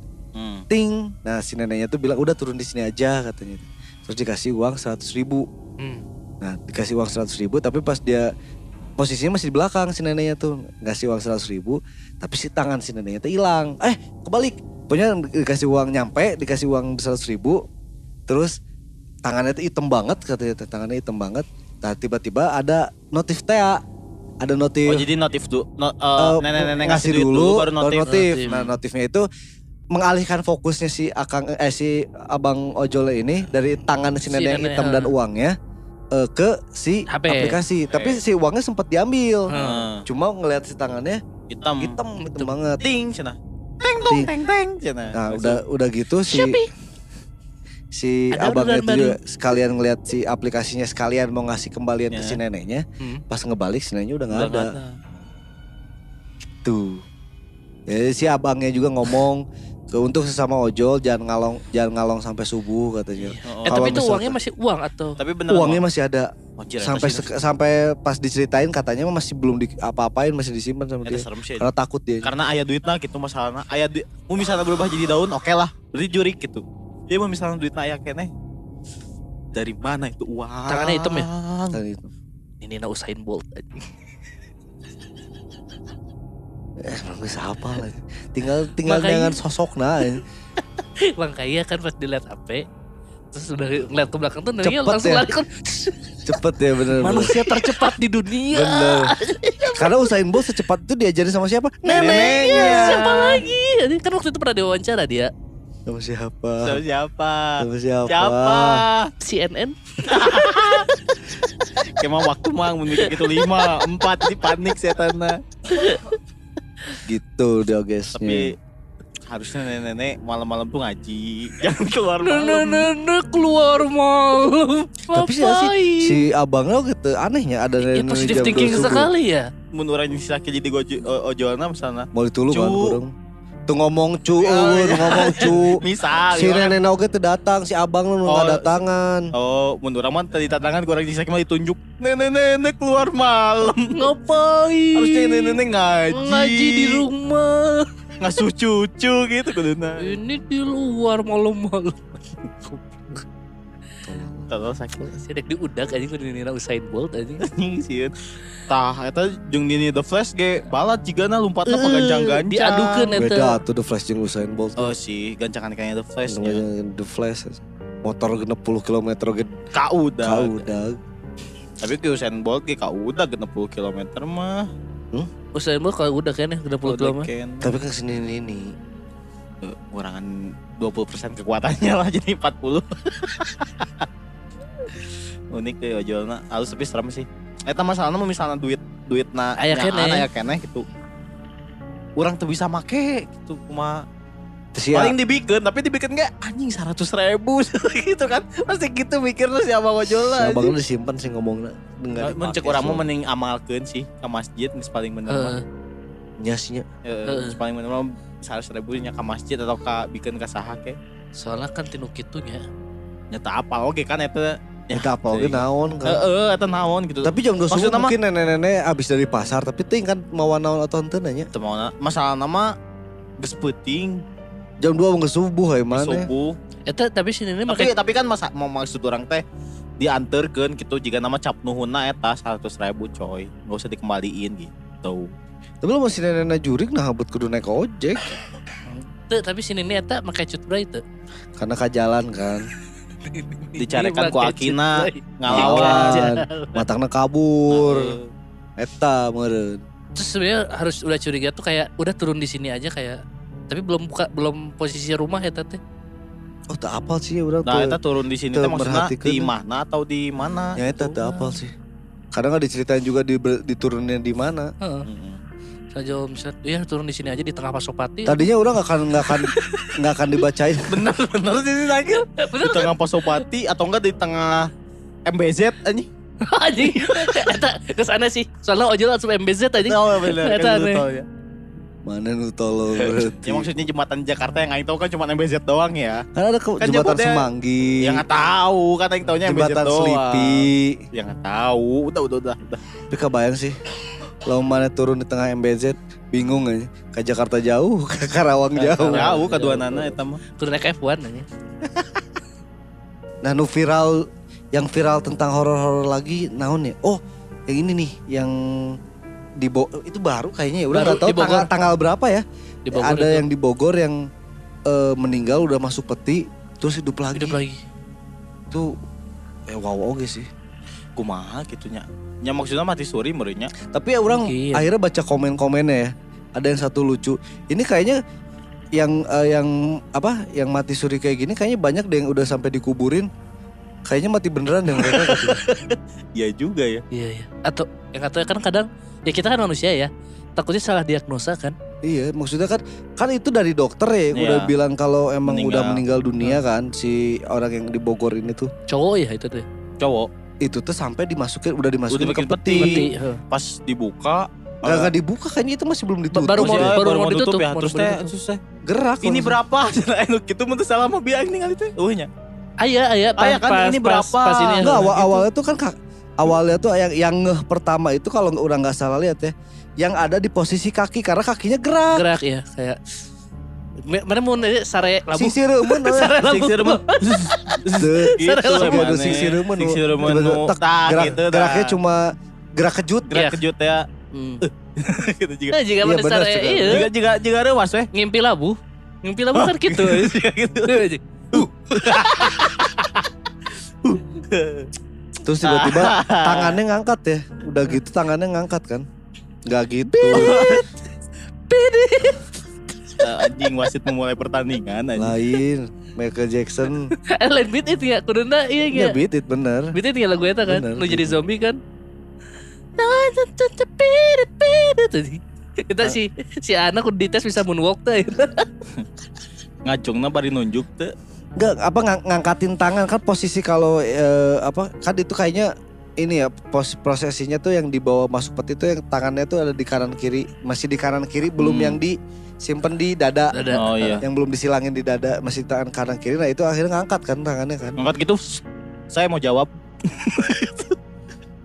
Hmm. ting nah si neneknya tuh bilang udah turun di sini aja katanya terus dikasih uang seratus ribu Hmm. Nah dikasih uang seratus ribu tapi pas dia posisinya masih di belakang si neneknya tuh ngasih uang seratus ribu tapi si tangan si neneknya tuh hilang eh kebalik pokoknya dikasih uang nyampe dikasih uang seratus ribu terus tangannya tuh hitam banget katanya tangannya hitam banget nah tiba-tiba ada notif TA ada notif Oh jadi notif dulu, no, eh, eh, nenek-nenek ngasih duit dulu, baru notif. notif. Notif. Nah notifnya itu mengalihkan fokusnya si akang eh si abang ojol ini dari tangan si Si nenek yang nenek, hitam dan ha. uangnya eh, ke si HP. aplikasi. Tapi si uangnya sempat diambil. Heeh. Cuma ngelihat si tangannya hitam. hitam, hitam banget. Ting cenah. Ting. Teng teng cenah. Nah udah udah gitu si si Ada abangnya itu juga sekalian ngelihat si aplikasinya sekalian mau ngasih kembalian ke Ya. si neneknya. Hmm. Pas ngebalik si neneknya udah nggak ada. ada. Tuh. Jadi si abangnya juga ngomong ke untuk sesama ojol jangan ngalong jangan ngalong sampai subuh katanya. Oh, Eh tapi itu misalkan- uangnya masih uang atau? Tapi bener Uangnya masih ada Anjir, sampai eta sih, sek- sampai pas diceritain katanya masih belum di apa-apain masih disimpan sama dia. serem sih. Karena takut dia. Karena ayah duitnya gitu masalahnya. Ayah duit, mau misalnya berubah jadi daun, oke lah. Berarti jurik gitu. Dia mau misalnya duitnya ayah kene. Dari mana itu uang? Tangannya hitam ya? Dan itu. Ini na Usain Bolt. Eh, emang bisa apa lagi. Tinggal tinggal Makanya- dengan sosok nah. Makanya kan pas dilihat HP terus udah ngeliat ke belakang tuh Cepet langsung ya. lari kan Cepet ya bener bener. manusia tercepat di dunia. Bener. Karena Usain Bolt secepat itu diajarin sama siapa? Neneknya siapa lagi? Ini kan waktu itu pernah diwawancara dia Sama siapa? So, siapa? Sama siapa? Siapa? CNN. Kayak mah waktu mah mun mikir gitu lima, empat di panik setanna. Gitu diogesnya. Tapi harusnya nenek-nenek malam-malam tuh ngaji. Jangan keluar malam. Nenek keluar malam. Tapi sih Ngapain? si abang lo gitu anehnya ada Ya nenek positif jam thinking 2 subuh. sekali ya. Mun urang sakit jadi gojo o- ojolna misalnya. Mau ditulung kan kurang. Tuh ngomong cu, Oh, eueuh, iya. ngomong cu. Misal si ya. nenek oge teu datang, si abang lu Oh. datangan. Oh, mun urang mah tadi tantangan kurang sakit mah ditunjuk. Nenek-nenek keluar malam. Ngapain? Harusnya nenek-nenek ngaji. Ngaji di rumah. Ngasuh cucu gitu kuduna. Ini di luar malam-malam. Tahu sakit. Sedek diudak aja gue dinira Usain Bolt aja. anjing sieun. Tah eta jeung dini The Flash ge balat jigana lompatna Eh, pagancang-gancang. diadukeun eta. Beda tuh The Flash jeung Usain Bolt. Oh sih, gancangan kayaknya The Flash nya. Namanya The Flash. Motor genep 10 km ge Kaudah. kaudag. Tapi ke Usain Bolt ge kaudah 60 km mah. Usain Bolt kalau udah kayaknya udah puluh Udah kilo mah. ken. Tapi kan sini ini. Eh, Kurangan 20% kekuatannya lah jadi 40. Unik deh ojolna. Halus tapi serem sih. Eta masalahnya mau misalnya duit duit na Aya keneh. aya keneh gitu. Orang tuh bisa make gitu ya, paling dibikin tapi dibikin nggak anjing 100 ribu gitu kan pasti gitu mikir lu si abang ojol si lah abang lu disimpan sih ngomongnya. Enggak mencek orang mau mending amalkeun sih ke masjid geus paling bener mah. Heeh. nyasinya. Paling bener mah 100 ribu nya ke masjid atau ke bikin ke saha ke Soalnya kan tinu kitunya. nyata apa oke kan eta Eta apa oge naon kan. heeh eta naon gitu Tapi jam 2 subuh mungkin nenek-nenek abis dari pasar tapi ting kan mau naon atau henteu nanya. Teu mauna masalah nama geus peuting Jam 2 mau subuh ya mana? subuh Eta tapi sini ini tapi tapi kan masa mau maksud orang teh dianterkeun gitu jika nama cap nuhunna eta 100 ribu coy nggak usah dikembaliin gitu Tapi lu masih nenek-nenek jurik nah habut kudu naik ojek. Tuh, tapi sini ini eta pakai cut tuh. Karena kajalan kan. Dicarekan ku Akina, ngalawan Matangna kabur. Eta meureun. Terus sebenarnya harus udah curiga tuh kayak udah turun di sini aja kayak tapi belum buka belum posisi rumah ya tete. Oh tak apal sih ya udah. Nah, eta turun di sini teh maksudnya di mana atau di mana? Ya eta gitu. tak apal sih. Kadang nggak diceritain juga di diturunin di mana. Heeh. Mm-mm. Saja misalnya ya turun di sini aja di tengah Pasopati. Tadinya orang nggak akan nggak akan nggak akan dibacain. Bener bener sih ini lagi. Bener Di tengah Pasopati atau enggak di tengah MBZ anjing. anjing. Eta ke sana sih. Soalnya ojol langsung MBZ aja. Oh bener. Eta kan ya. Mana nu tolong berarti. Ya maksudnya jembatan Jakarta yang aing tahu kan cuma MBZ doang ya. Kan ada ke, Kan jembatan Semanggi. Yang nggak tahu kan aing taunya MBZ jembatan doang. Sleepy. Yang nggak tahu. Udah udah udah. udah. Tapi kebayang sih. Lalu mana turun di tengah MBZ bingung aja. Ke Jakarta jauh, ke Karawang jauh. Jauh kedua nana eta mah. Turun naik F1 aja. Nah, nu viral yang viral tentang horor-horor lagi naon ya? Oh, yang ini nih yang di Bo- itu baru kayaknya ya. Udah nggak tahu tanggal, tanggal berapa ya? Di Bogor ada itu. yang di Bogor yang eh, meninggal udah masuk peti terus hidup lagi. hidup lagi. Itu eh wow oke sih. Kumaha gitunya. Ya maksudnya mati suri meureunnya. Tapi ya orang Mungkin. akhirnya baca komen-komennya ya. Ada yang satu lucu. Ini kayaknya yang eh, yang apa? Yang mati suri kayak gini kayaknya banyak deh yang udah sampai dikuburin. Kayaknya mati beneran deh mereka katanya. Iya juga ya. Iya iya. Atau yang katanya kan kadang ya kita kan manusia ya. Takutnya salah diagnosa kan. Iya, maksudnya kan kan itu dari dokter ya Iya. udah bilang kalau emang udah meninggal Meninggal. dunia kan si orang yang di Bogor ini tuh. Cowok ya itu tuh. Cowok Itu tuh sampai dimasukin udah dimasukin Udah ke peti. peti. Pas dibuka Gak, gak dibuka kayaknya itu masih belum ditutup. Baru mau- sih. Maksudnya baru mau ditutup, ya. baru Terus mau teh terus teh gerak. ini langsung. berapa? Anu gitu mun teu salah mah biar nih kali teh. Eueuhnya. Aya aya pas, Aya kan, pas, ini pas, berapa? pas ini Enggak awal gitu. awalnya tuh kan kak, awalnya tuh yang yang ngeh pertama itu kalau nggak- udah nggak salah lihat ya, yang ada di posisi kaki karena kakinya gerak. gerak ya kayak mana mau nanya sare labu Sisi reumeun Sare labu. Seureun mah. Gitu Sare labu. maneh. sisi tek, tah gerak, gitu geraknya cuma gerak kejut. gerak Iya. kejut ya. Hmm. gitu juga. Nah, jika Iya, mana sare juga. iya Juga juga juga rewas weh. ngimpi labu ngimpi labu kan gitu Juga gitu. Terus tiba-tiba tangannya ngangkat ya. Udah gitu tangannya ngangkat kan. Nggak gitu. Eh, anjing wasit memulai pertandingan anjing. Lain. Michael Jackson. eh lain beat itu ya kuduna iya Ya ya beat it bener. beat itu ya lagu eta kan Bener, lu jadi zombie kan Nah, it, it. Kita si si anak udah dites bisa moonwalk teh. Ngacungna bari nunjuk teh. Enggak apa ngang- ngangkatin tangan kan posisi kalau eh, apa kan itu kayaknya ini ya pos prosesinya tuh yang dibawa masuk peti itu yang tangannya tuh ada di kanan kiri masih di kanan kiri belum Hmm. yang disimpan di dada Ada. Oh iya. yang belum disilangin di dada masih tangan kanan kiri nah itu akhirnya ngangkat kan tangannya kan Ngangkat gitu, saya mau jawab.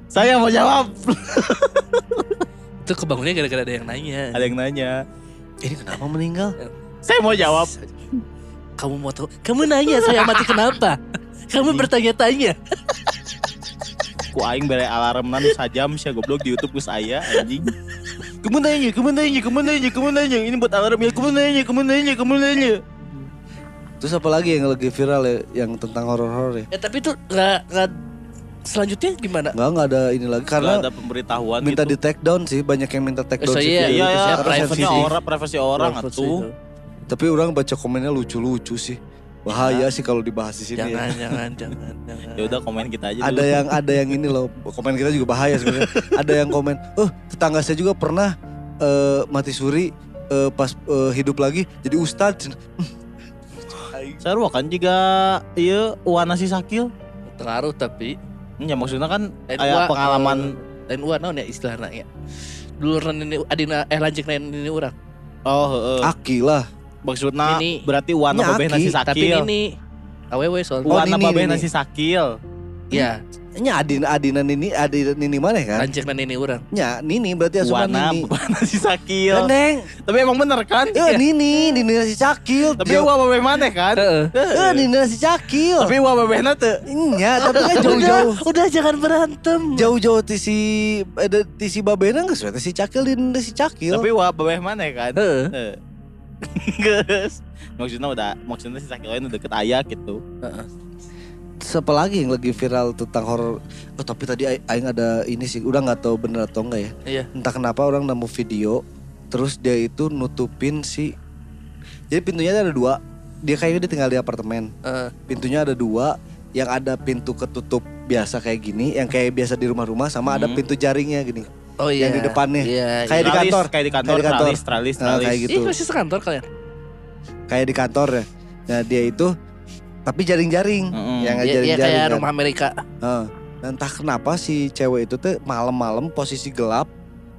saya mau jawab. Itu kebangunnya gara-gara ada yang nanya. Ada yang nanya. ini kenapa meninggal Saya mau jawab. Kamu mau tahu? Kamu nanya saya mati kenapa? Kamu bertanya-tanya. Ku aing bere alarmnan sajam sia goblok di YouTube ku saya anjing. Kamu nanya, kamu nanya, nanya. Ini buat alarm ya. Kamu nanya, nanya. terus apa lagi yang lagi viral ya yang tentang horor-horor ya Ya tapi itu nggak nggak selanjutnya gimana? nggak nggak ada ini lagi Karena ada pemberitahuan minta gitu. di take down sih banyak yang minta take Oh, down so si iya, Iya ya, sih, privasinya sensitif. orang, privasi orang atuh. tapi orang baca komennya lucu-lucu sih bahaya sih kalau dibahas di sini ya. Jangan, jangan, jangan, jangan. Ya udah komen kita aja ada dulu. yang ada yang ini loh komen kita juga bahaya sebenarnya ada yang komen oh tetangga saya juga pernah eh, mati suri eh, pas eh, hidup lagi jadi ustadz Sarua kan juga iya Wana si Sakil. Pengaruh tapi Ya maksudnya kan gua, pengalaman lain uang naon ya istilahnya ya. Dulu ini adina eh lanjut lain ini orang. oh heeh. aki lah Maksudnya Ini. berarti Wana babeh Aki, nasi Tapi Sakil. ini aww soalnya. Oh, Wana Nini, babeh Nini. nasi Sakil. Ya, nya adina adina nini adina nini mana kan lanjut ini orang. nya nini berarti asupan Wana nini babeh nasi Sakil. Gandeng, Tapi emang bener kan? eh nini, nini nasi cakil. Tapi Wa babeh mana kan? Heeh. eh nini nasi cakil. Tapi Wa babeh teh. Nya, tapi kan jauh-jauh. Udah, udah jangan berantem. Jauh-jauh ti si ada ti si babena geus we teh si cakil di nini si cakil. Tapi Wa babeh mana kan? Heeh. Geus. Maksudnya udah maksudnya si Sakil ini deket ayah gitu. Siapa lagi yang lagi viral tentang horor? Oh tapi tadi aing ada ini sih, udah nggak tahu bener atau enggak ya. Iya. Entah kenapa orang nemu video, terus dia itu nutupin si. Jadi pintunya ada dua. Dia kayaknya dia tinggal di apartemen. Heeh. Pintunya ada dua, yang ada pintu ketutup biasa kayak gini, yang kayak biasa di rumah-rumah, sama ada Hmm. pintu jaringnya gini. Oh iya. Yang di depannya. Iya. Kayak di iya. Tralis, kantor. Kayak di kantor. Kayak di kantor. Tralis, tralis, Nah, tralis. kayak gitu. Ih, masih sekantor kalian. Kayak di kantor ya. Nah dia itu, tapi jaring-jaring, Mm-mm. yang Iya, iya jaring-jaring. kayak kan. rumah Amerika. Heeh. Dan entah kenapa si cewek itu tuh malam-malam posisi gelap,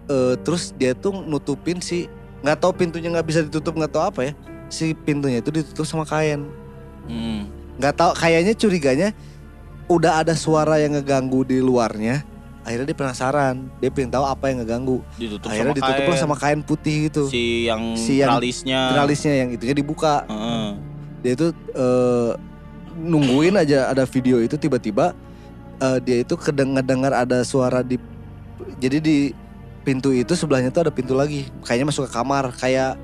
eh, terus dia tuh nutupin si nggak tahu pintunya nggak bisa ditutup nggak tahu apa ya, si pintunya itu ditutup sama kain. Mm. Nggak tahu kayaknya curiganya udah ada suara yang ngeganggu di luarnya. Akhirnya dia penasaran, dia pengen tahu apa yang ngeganggu. Ditutup Akhirnya sama ditutup kain. sama kain putih gitu. si yang Si yang tralisnya. Tralisnya yang itunya dibuka. Heeh. Dia itu eh, nungguin aja ada video itu tiba-tiba eh, dia itu kedengar ada suara di jadi di pintu itu sebelahnya tuh ada pintu lagi kayaknya masuk ke kamar kayak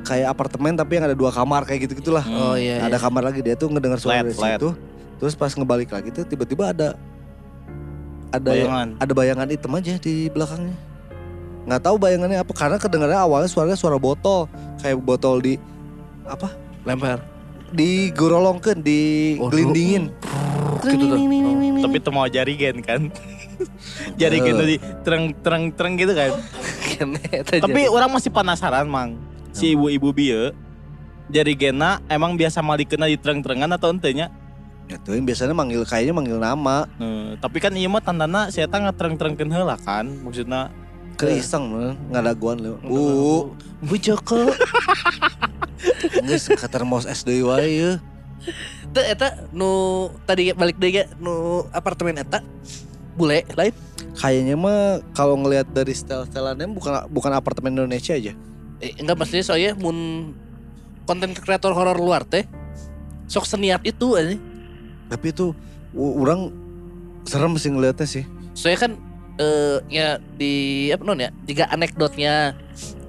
kayak apartemen tapi yang ada dua kamar kayak gitu gitulah Hmm. Oh iya. ada iya. kamar lagi dia tuh ngedengar suara Flat, dari flat. situ terus pas ngebalik lagi tuh tiba-tiba ada ada Bayangan. ada bayangan hitam aja di belakangnya nggak tahu bayangannya apa karena kedengarannya awalnya suaranya suara botol kayak botol di apa Lempar. digorolongkeun digelindingin Gitu tuh. Oh. Tapi itu mau jarigen kan. jarigen Eh. tadi tereng tereng tereng gitu kan. Tapi orang masih penasaran mang. Si ibu-ibu bieu jarigena emang biasa malikena di tereng-terengan atau entenya? Ya tuh yang biasanya manggil kayaknya manggil nama Nah, tapi kan iya mah tandana saya tang tereng-terengkeun heula kan. Maksudnya ke iseng man, ngadaguan lho. Bu, Bu Joko. geus katermos SD wae ya. Teu eta nu tadi balik deui ge nu apartemen eta bule lain. Kayaknya mah kalau ngelihat dari style-styleannya bukan bukan apartemen Indonesia aja. Eh, enggak maksudnya soalnya mun konten kreator horor luar teh sok seniat itu aja. Tapi itu orang serem sih ngeliatnya sih. Soalnya kan eh ya di apa non ya jika anekdotnya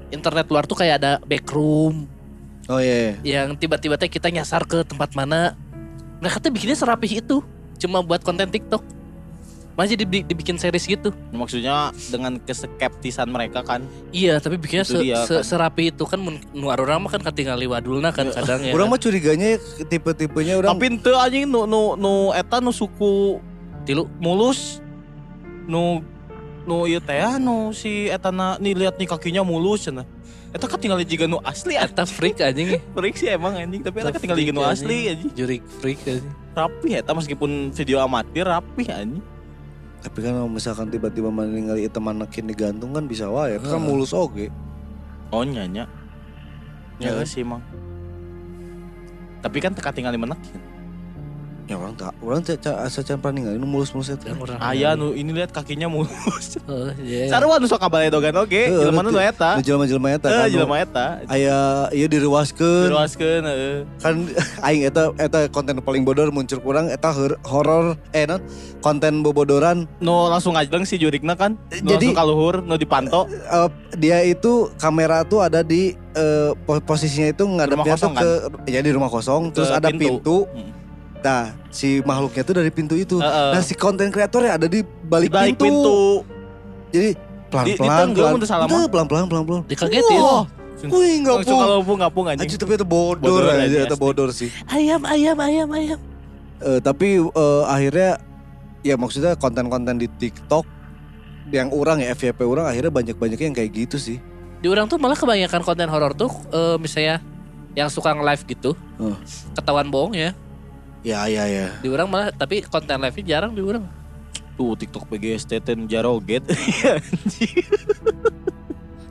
internet luar tuh kayak ada backroom Oh iya. yang tiba-tiba kita nyasar ke tempat mana mereka tuh bikinnya serapih itu cuma buat konten TikTok masih dibi- dibikin series gitu maksudnya dengan keskeptisan mereka kan. iya tapi bikinnya Itu se- dia, se- kan. serapi itu kan nu arurang mah kan katingali wadulna kan kadang ya Orang kan. mah curiganya tipe-tipenya orang Tapi ente anjing nu nu nu eta nu suku tilu mulus nu nu ieu teh nu si eta na nih lihat nih kakinya mulus cenah. Eta kan tinggal juga nu asli Eta freak anjing. Freak sih emang anjing, tapi eta kan tinggal juga nu asli anjing. Jurik freak anjing. Rapi eta meskipun video amatir rapi anjing. Tapi kan kalau misalkan tiba-tiba mana ningali itu manakin digantung kan bisa wae. Kan Hmm. mulus oge. Oh nyanya. Ya Ya. sih emang. Tapi kan teka tinggal menekin. Ya orang tak, orang tak ca- asa can pernah ningali nu mulus-mulus eta. Yang orang Aya nu ini lihat kakinya mulus. Oh, iya. Sarua nu sok kabaledogan oge, Heuh, jelema nu nu- eta. Nu jelema-jelema eta Eh, kan. jelema eta. Aya ieu diruaskeun. Diruaskeun heeh. kan aing eta eta konten paling bodor muncul kurang eta hor- horor eh non konten bobodoran Nu langsung ngajeng si jurikna kan. Nu Jadi- langsung kaluhur, nu dipanto. eh, dia itu kamera tuh ada di eh, po- posisinya itu ngadepnya tuh kosong, ke ya di rumah kosong terus ada pintu. pintu. Hmm. Nah, si makhluknya tuh dari pintu itu. Heeh. Nah, si konten kreatornya ada di balik, Di balik pintu. pintu. Jadi pelan-pelan pelan, mah. Teu, pelan-pelan pelan-pelan. Dikagetin. Wah, Wih, enggak Langsung pung. kalupung ngapung anjing. Anjir, tapi itu bodor, Bodor aja, aja, itu bodor sih. Ayam, ayam, ayam, ayam. Eh, tapi eh, akhirnya ya maksudnya konten-konten di TikTok yang orang ya FYP orang akhirnya banyak-banyak yang kayak gitu sih. Di orang tuh malah kebanyakan konten horor tuh eh, misalnya yang suka nge-live gitu. Hmm. Ketahuan bohong ya. Ya ya ya. Di orang malah tapi konten live-nya jarang di orang. Tuh TikTok PGST ten jaroget.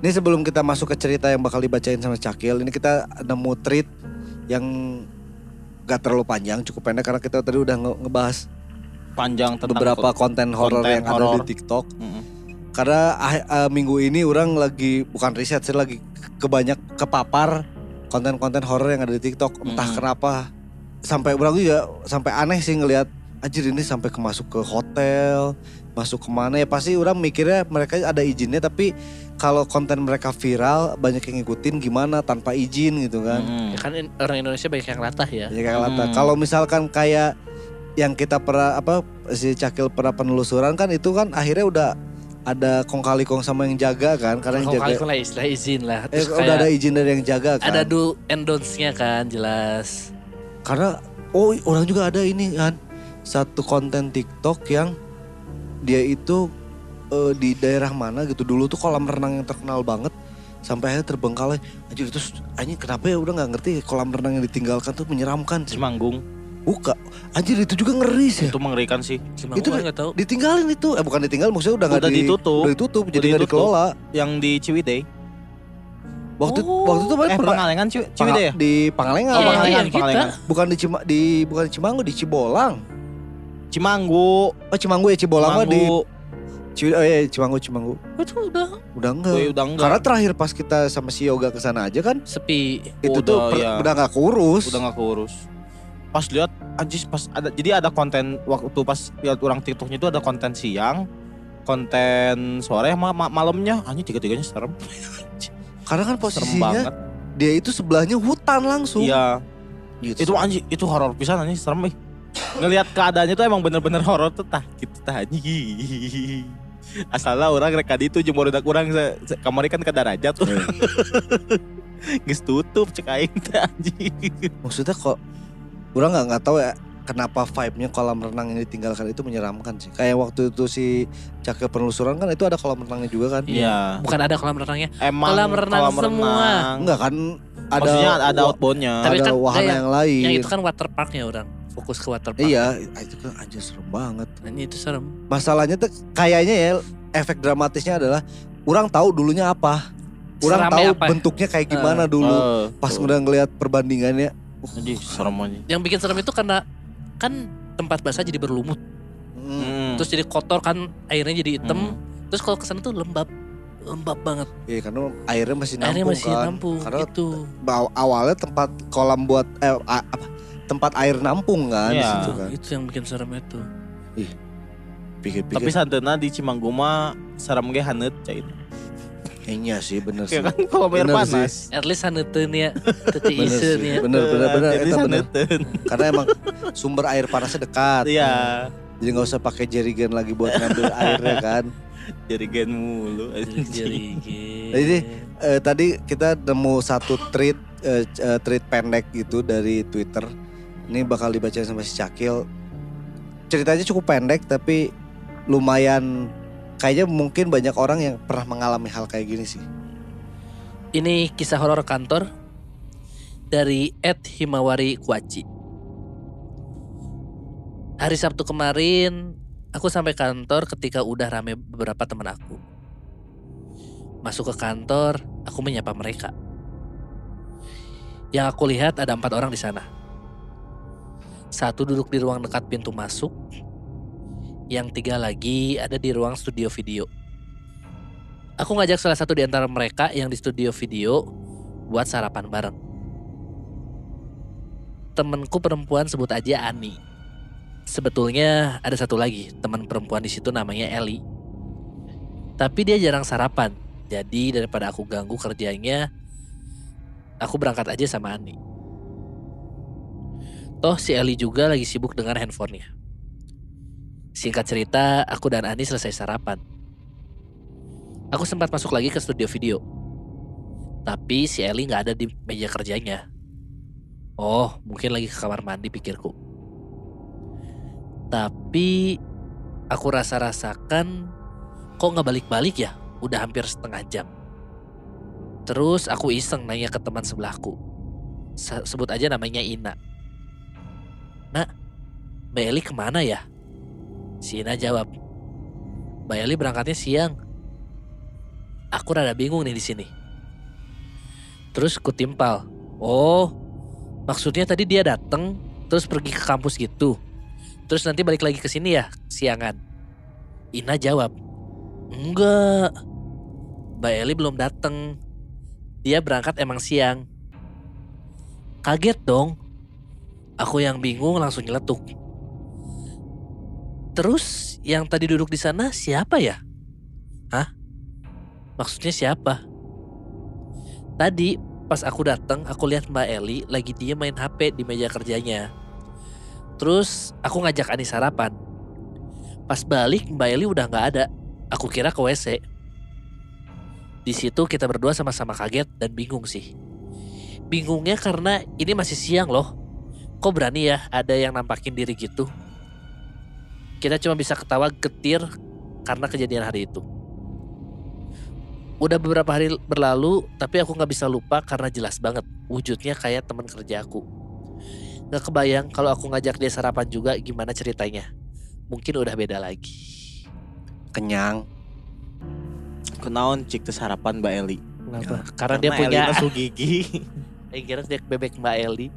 Ini sebelum kita masuk ke cerita yang bakal dibacain sama Cakil, ini kita nemu tweet yang gak terlalu panjang, cukup pendek karena kita tadi udah nge- ngebahas Panjang tentang beberapa konten horor yang ada horor. di TikTok. Mm-mm. Karena ah- eh, minggu ini orang lagi bukan riset sih lagi kebanyak kepapar konten-konten horor yang ada di TikTok. Entah Mm. kenapa sampai orang juga sampai aneh sih ngelihat anjir ini sampai ke masuk ke hotel, masuk ke mana ya pasti orang mikirnya mereka ada izinnya tapi kalau konten mereka viral banyak yang ngikutin gimana tanpa izin gitu kan. Mm-mm. Ya kan orang Indonesia banyak yang latah ya. Ya kayak Lata. Hmm. Kalau misalkan kayak yang kita pernah apa si Cakil pernah penelusuran kan itu kan akhirnya udah ada kong kali kong sama yang jaga kan karena yang Kalau jaga kali lah istilah izin lah. eh, udah ada izin dari yang jaga kan. ada do and don'ts-nya kan jelas. Karena oh orang juga ada ini kan satu konten TikTok yang dia itu eh, di daerah mana gitu dulu tuh kolam renang yang terkenal banget sampai akhirnya terbengkalai anjir itu anjing kenapa ya udah nggak ngerti kolam renang yang ditinggalkan tuh menyeramkan sih Cimanggung. buka anjir itu juga ngeri sih Itu mengerikan sih. Itu gue nggak tahu. ditinggalin itu eh bukan ditinggal maksudnya udah nggak di- ditutup. udah ditutup jadi Udah nggak ditutup. dikelola Yang di Ciwidey. Waktu Oh. waktu itu Eh pernah Pangalengan Ciw- Ciwidey ya? di Pangalengan Iya, Oh, Pangalengan, iya, kita. Pangalengan. bukan di Cima, di bukan di Cimanggu di Cibolang Cimanggu. oh Cimanggu ya Cibolang mah di Cimanggu. Ciwi, oh iya Cimanggu Cimanggu Itu udah udah enggak udah enggak. karena terakhir pas kita sama si Yoga ke sana aja kan sepi. itu tuh Udah, per- iya. udah nggak kurus udah nggak keurus pas lihat anjis pas ada jadi ada konten waktu pas lihat orang TikToknya itu ada konten siang konten sore ma ma- malamnya anjing tiga tiganya serem karena kan serem posisinya banget. dia itu sebelahnya hutan langsung. Iya. Gitu. itu anjing itu horor pisan anjing. Serem eh ngelihat keadaannya tuh emang bener-bener horor tuh tah. Gitu tah anjing. Asalnya orang reka di itu jemur udah kurang kamari kan ke darajat. Tuh Iya. geus tutup cek aing teh anjing. Maksudnya kok orang nggak nggak tahu ya kenapa vibe-nya kolam renang yang ditinggalkan itu menyeramkan sih kayak waktu itu si Cakil penelusuran kan itu ada kolam renangnya juga kan iya Bukan ada kolam renangnya. emang Kolam renang semua. enggak kan ada Maksudnya ada outboundnya. Tapi ada kan wahana enggak yang lain Yang itu kan water parknya orang. Fokus ke water park. iya itu kan aja serem banget Nah, Ini itu serem. masalahnya tuh kayaknya ya efek dramatisnya adalah orang tahu dulunya apa orang Serame tahu apa? bentuknya kayak gimana dulu Eh, pas udah ngelihat perbandingannya Anjing, serem aja. Yang bikin serem itu karena kan tempat basah jadi berlumut. hmm. Terus jadi kotor kan airnya jadi hitam. Hmm. Terus kalau ke sana tuh lembab. Lembab banget. iya karena airnya masih nampung Airnya masih kan nampung karena baw- awalnya tempat kolam buat eh apa tempat air nampung kan di Iya. situ kan Itu yang bikin serem itu. pikir-pikir Tapi santena di Cimanggu mah serem ge haneut cai. Iya sih bener sih. Ya kan kalau air Bener panas. At least haneuteun ya. Teti Bener iseun sih. ya. Bener bener bener eta bener. Karena emang sumber air panasnya dekat. Iya. Jadi nggak usah pakai jerigen lagi buat ngambil airnya kan. Jadi gen mulu. Jerigen. Jadi, Eh, tadi kita nemu satu tweet eh, eh, tweet pendek gitu dari Twitter. Ini bakal dibaca sama si Cakil. Ceritanya cukup pendek tapi lumayan kayaknya mungkin banyak orang yang pernah mengalami hal kayak gini sih. Ini kisah horor kantor dari Ed Himawari Kuaci. Hari Sabtu kemarin aku sampai kantor ketika udah rame beberapa teman aku. Masuk ke kantor, aku menyapa mereka. Yang aku lihat ada empat orang di sana. Satu duduk di ruang dekat pintu masuk. Yang tiga lagi ada di ruang studio video. Aku ngajak salah satu di antara mereka yang di studio video buat sarapan bareng. Temenku perempuan sebut aja Ani. Sebetulnya ada satu lagi teman perempuan di situ namanya Eli. Tapi dia jarang sarapan. Jadi daripada aku ganggu kerjanya, aku berangkat aja sama Ani. Toh si Eli juga lagi sibuk dengan handphonenya. Singkat cerita, aku dan Ani selesai sarapan. Aku sempat masuk lagi ke studio video. Tapi si Eli nggak ada di meja kerjanya. Oh, mungkin lagi ke kamar mandi pikirku. Tapi aku rasa-rasakan kok nggak balik-balik ya? Udah hampir setengah jam. Terus aku iseng nanya ke teman sebelahku. Se- Sebut aja namanya Ina. Nak, Mbak Eli ke mana ya? Si Ina jawab, Mbak Eli berangkatnya siang. Aku rada bingung nih di sini. Terus ku timpal. Oh, maksudnya tadi dia datang terus pergi ke kampus gitu. Terus nanti balik lagi ke sini ya, siangan. Ina jawab, enggak. Mbak Eli belum datang. Dia berangkat emang siang. Kaget dong. Aku yang bingung langsung nyeletuk. Terus yang tadi duduk di sana siapa ya? Hah? Maksudnya siapa? Tadi pas aku datang, aku lihat Mbak Eli lagi dia main HP di meja kerjanya. Terus aku ngajak Ani sarapan. Pas balik Mbak Eli udah nggak ada. Aku kira ke WC. Di situ kita berdua sama-sama kaget dan bingung sih. Bingungnya karena ini masih siang loh. Kok berani ya ada yang nampakin diri gitu? Kita cuma bisa ketawa getir karena kejadian hari itu. Udah beberapa hari berlalu, tapi aku nggak bisa lupa karena jelas banget wujudnya kayak teman kerja aku. Gak kebayang kalau aku ngajak dia sarapan juga gimana ceritanya. Mungkin udah beda lagi. Kenyang. Kenaon cik teh sarapan Mbak Eli. Kenapa? Karena, dia punya Eli gigi. Eh, kira dia bebek Mbak Eli.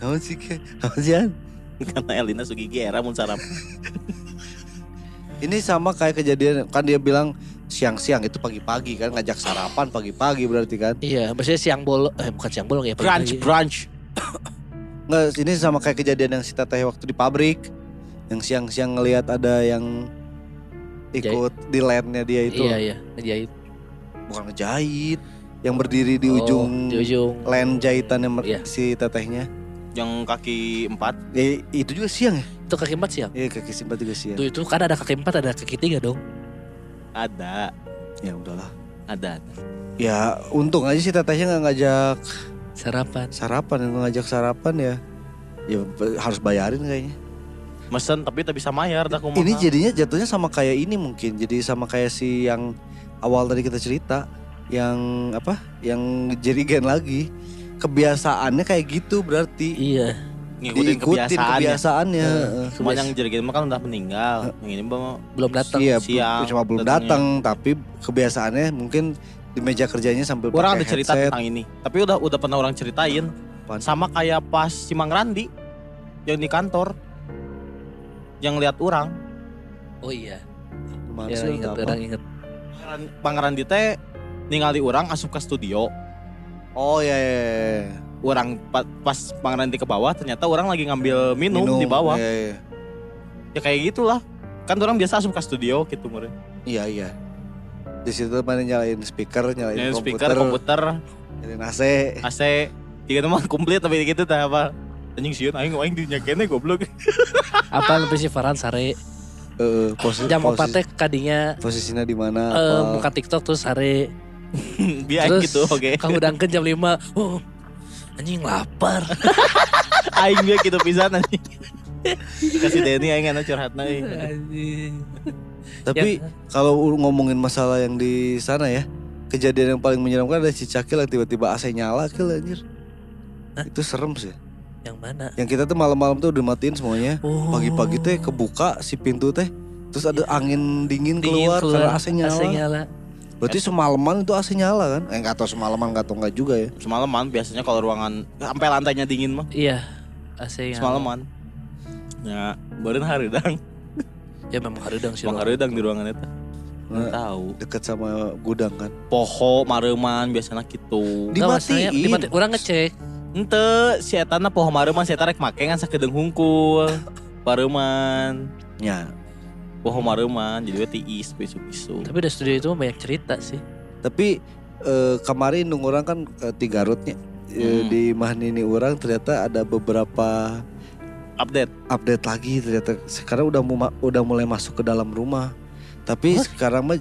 Kamu sih kamu sih? Karena Elina sugigi era mun sarapan. Ini sama kayak kejadian kan dia bilang siang-siang itu pagi-pagi kan ngajak sarapan pagi-pagi berarti kan. Iya, maksudnya siang bolong, eh bukan siang bolong ya. Brunch, pagi-pagi. brunch. Nggak, ini sama kayak kejadian yang si teteh waktu di pabrik. Yang siang-siang ngelihat ada yang ikut di landnya dia itu. Iya, iya, ngejahit. Bukan ngejahit. Yang berdiri di Oh, ujung di ujung. land jahitannya mer- Iya. si tetehnya. Yang kaki empat. Ya, itu juga siang ya? Itu kaki empat siang. Iya kaki simpat juga siang. Tuh itu kan ada kaki empat, ada kaki tiga dong. Ada. Ya udahlah. Ada. ada. Ya untung aja si tetehnya nggak ngajak Sarapan. sarapan. Yang ngajak sarapan ya, ya harus bayarin kayaknya. Mesen tapi tak bisa mayar dah kumaha. Ini jadinya jatuhnya sama kayak ini mungkin. Jadi sama kayak si yang awal tadi kita cerita, yang apa? Yang jerigen lagi. Kebiasaannya kayak gitu berarti. Iya. ngikutin Diikutin kebiasaan. kebiasaannya. Heeh. Cuma yang jerigen mah kan udah meninggal. Yang ini belum datang. Iya, siang cuma belum datang, tapi kebiasaannya mungkin di meja kerjanya sambil Orang ada cerita headset. tentang ini. Tapi udah udah pernah orang ceritain. Apaan? Sama kayak pas si Mang Randi yang di kantor yang lihat orang. Oh iya. Gimana Ya, apa? orang ingat. Bang Randi teh ningali orang asup ke studio. Oh iya, iya, iya. Orang pa- pas Bang Randi ke bawah ternyata orang lagi ngambil minum, di bawah. Iya, iya. Ya kayak gitulah. Kan orang biasa asup ke studio gitu meureun. Iya, iya. Di situ mana nyalain speaker, nyalain Nyalain komputer, speaker, komputer, nyalain AC. AC, tiga mah komplit tapi gitu teh apa. Anjing sieun aing aing dinya kene goblok. Apa lebih sih Farhan sare Eh, posi- jam posi- opat teh kadinya posisinya di mana? eh, apa? buka TikTok terus sare Biar terus gitu oke. kamu dangkeun jam 5 oh anjing lapar Aing biar gitu pisan anjing. Kasih Denny aing enak curhatna euy. anjing Tapi kalau ngomongin masalah yang di sana ya, kejadian yang paling menyeramkan ada si Cakil yang tiba-tiba AC nyala kil anjir. Hah? Itu serem sih. Yang mana? Yang kita tuh malam-malam tuh udah matiin semuanya. Oh. Pagi-pagi teh kebuka si pintu teh. Terus ada angin dingin, Dingin keluar, karena AC nyala. AC nyala. Berarti semalaman itu AC nyala kan? Eh nggak tahu semalaman nggak tahu nggak juga ya. Semalaman biasanya kalau ruangan sampai lantainya dingin mah Iya. AC nyala. semalaman. Ya, beureun hareudang. Ya memang hareudang sih. Bang Bang. hareudang di ruangan eta. Nah, Tahu. Deket sama gudang kan. Poho mareman biasanya gitu. Dimatiin. dimati, orang ngecek. Ente si eta na poho mareman si eta rek make kan sakedeung hungkul. Pareman. Ya. Poho mareman jadi tiis isu-isu. Tapi di studio itu banyak cerita sih. Tapi eh, kemarin nung orang kan eh, di Garutnya Eh, Hmm. di Mahnini orang ternyata ada beberapa Update. update lagi ternyata sekarang udah mu- udah mulai masuk ke dalam rumah. Tapi sekarang mah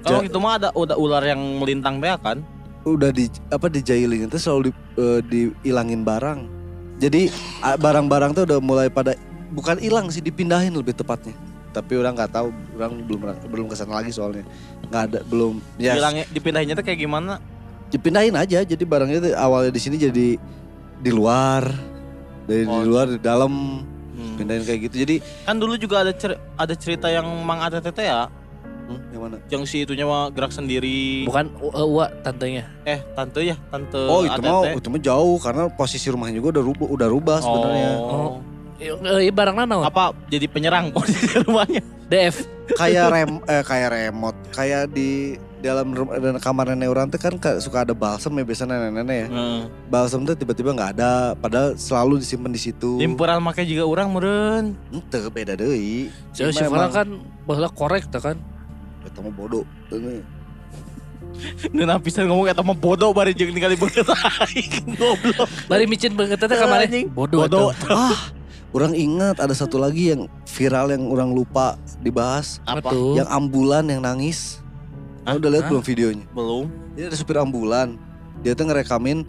Kalau gitu mah ada udah ular yang melintang teh kan. udah di apa dijailin itu selalu di, eh, dihilangin barang. Jadi barang-barang tuh udah mulai pada bukan hilang sih dipindahin lebih tepatnya. Tapi orang nggak tahu, orang belum belum ke sana lagi soalnya nggak ada belum ya Bilangnya dipindahinnya tuh kayak gimana? dipindahin aja. Jadi barangnya tuh awalnya di sini jadi di luar, dari di Oh. luar di dalam Hmm. pindahin kayak gitu. Jadi Kan dulu juga ada cer- ada cerita yang Mang Atete teh ya, hmm, yang mana? yang si itunya mah gerak sendiri. Bukan uh, Uwa tantenya. Eh, tante ya, tante Oh itu mah Atete. itu mah jauh karena posisi rumahnya juga udah rubah udah rubah sebenarnya. Oh. Eh, eh, barang naon? Apa jadi penyerang posisi rumahnya? DF. kayak rem eh kayak remote kayak di dalam rumah dan kamar nenek orang tuh kan ka- suka ada balsam ya biasanya nenek-nenek ya Heeh. balsam tuh tiba-tiba nggak ada padahal selalu disimpan di situ Limpuran make juga orang meureun. ente beda deh Si si Farah kan bahwa korek tuh kan. itu mah bodoh Ini. Nuna pisan ngomong eta mah bodoh bari jeung ningali beungeut. Goblok. Bari micin banget teh. Bodoh. Bodoh. Bodoh. ah orang ingat ada satu lagi yang viral yang orang lupa dibahas Apa? tuh? yang ambulan yang nangis Hah? Kamu udah lihat Hah? belum videonya Belum. Jadi ada supir ambulan, dia tuh ngerekamin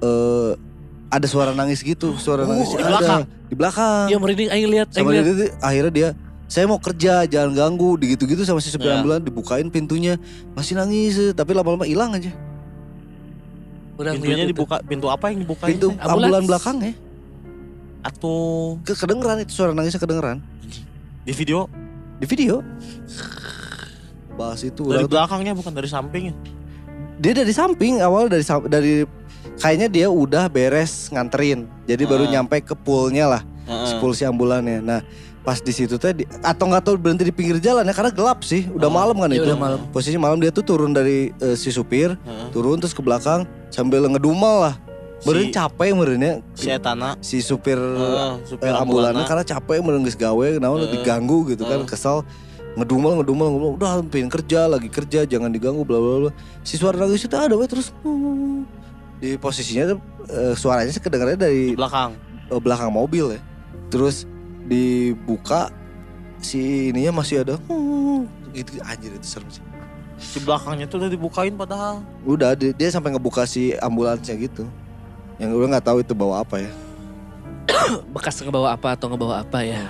eh ada suara nangis gitu, suara Oh, nangis di ada belakang? di belakang. Ya merinding aing lihat, aing sama lihat. dia akhirnya dia saya mau kerja, jangan ganggu, gitu-gitu sama si supir Ya. ambulan dibukain pintunya, masih nangis, tapi lama-lama hilang aja. Urang Pintunya dibuka, pintu apa yang dibuka? Pintu ambulan belakang ya, Atau ke kedengeran itu suara nangisnya kedengeran di video di video. Bahas itu dari udah belakangnya bukan dari samping ya? dia dari samping awal dari dari kayaknya dia udah beres nganterin, jadi baru Ah. nyampe ke poolnya lah. si Heeh. polisi ambulannya. Nah, pas di situ teh atau nggak tahu berhenti di pinggir jalan ya karena gelap sih, udah Oh, malam kan iya, itu. udah malam. Posisi malam dia tuh turun dari eh, si supir, Heeh. turun terus ke belakang sambil ngedumal lah. Meren Si- capek merennya Si Etana si supir eh, supir ambulannya ambulannya. karena capek meren geus gawe, naon Heeh. diganggu gitu kan, Heeh. kesal ngedumel ngedumel ngedumel udah pengen kerja lagi kerja jangan diganggu bla bla bla si suara nangis itu ada we terus di posisinya tuh, eh, suaranya sih kedengarannya dari di belakang. eh, belakang mobil ya. Terus dibuka si ininya masih ada gitu anjir itu serem sih. Di belakangnya tuh udah dibukain padahal. Udah dia, dia sampai ngebuka si ambulansnya gitu. Yang udah nggak tahu itu bawa apa ya. bekas ngebawa apa atau ngebawa apa ya.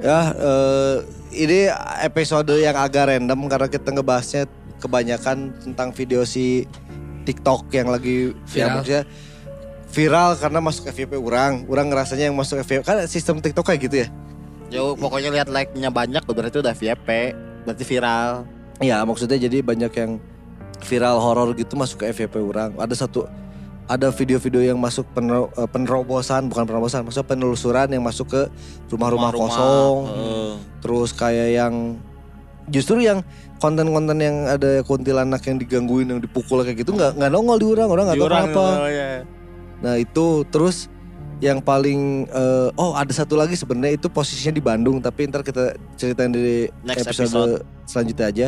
Ya eh, ini episode yang agak random karena kita ngebahasnya kebanyakan tentang video si TikTok yang lagi ya, Viral. maksudnya viral karena masuk FYP orang. Orang ngerasanya yang masuk FYP kan sistem TikTok kayak gitu ya. Yo pokoknya lihat like-nya banyak berarti udah VIP, berarti viral. Ya maksudnya jadi banyak yang viral horor gitu masuk ke FYP orang. Ada satu ada video-video yang masuk eh, penerobosan bukan penerobosan, maksudnya penelusuran yang masuk ke rumah-rumah kosong. Heeh. Terus kayak yang justru yang konten-konten yang ada kuntilanak yang digangguin yang dipukul kayak gitu nggak nggak nongol di orang orang nggak tahu kenapa. oh, ya. Nah itu terus yang paling eh, oh ada satu lagi sebenarnya itu posisinya di Bandung tapi ntar kita ceritain di Next episode, episode. selanjutnya aja.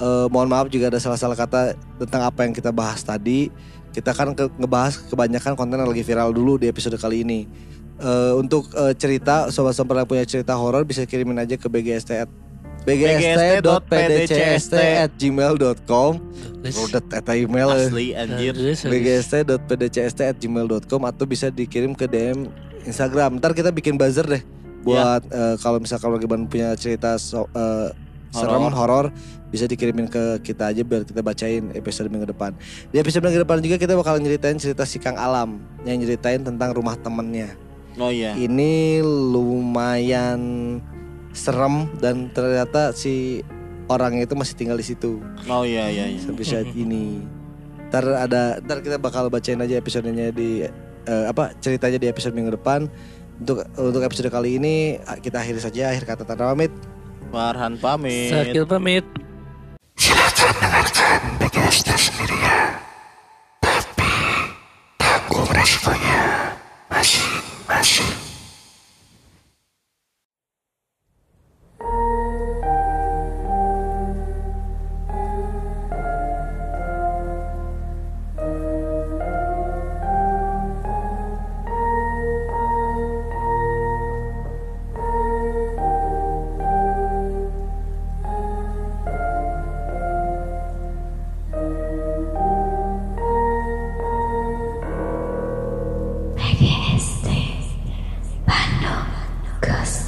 Eh, mohon maaf juga ada salah-salah kata tentang apa yang kita bahas tadi. Kita kan ke- ngebahas kebanyakan konten yang lagi viral dulu di episode kali ini. Eh, untuk eh, cerita sobat-sobat yang punya cerita horor bisa kirimin aja ke bgst bgst.pdcst@gmail.com Rodet eta email eh. Asli anjir. bgst.pdcst@gmail.com atau bisa dikirim ke DM Instagram. Ntar kita bikin buzzer deh buat eh, kalau misalkan lagi punya cerita so- eh, serem Horor. bisa dikirimin ke kita aja biar kita bacain episode minggu depan. Di episode minggu depan juga kita bakal nyeritain cerita si Kang Alam yang nyeritain tentang rumah temennya. Oh iya. Ini lumayan serem dan ternyata si orang itu masih tinggal di situ Oh iya iya iya. sampai saat ini. Ntar ada, ntar kita bakal bacain aja episodenya di eh, apa ceritanya di episode minggu depan. Untuk untuk episode kali ini kita akhiri saja akhir kata tanda pamit. Farhan pamit. Sakil pamit. Silahkan dengarkan podcastnya sendirian. Ya. Tapi tanggung resikonya masing-masing.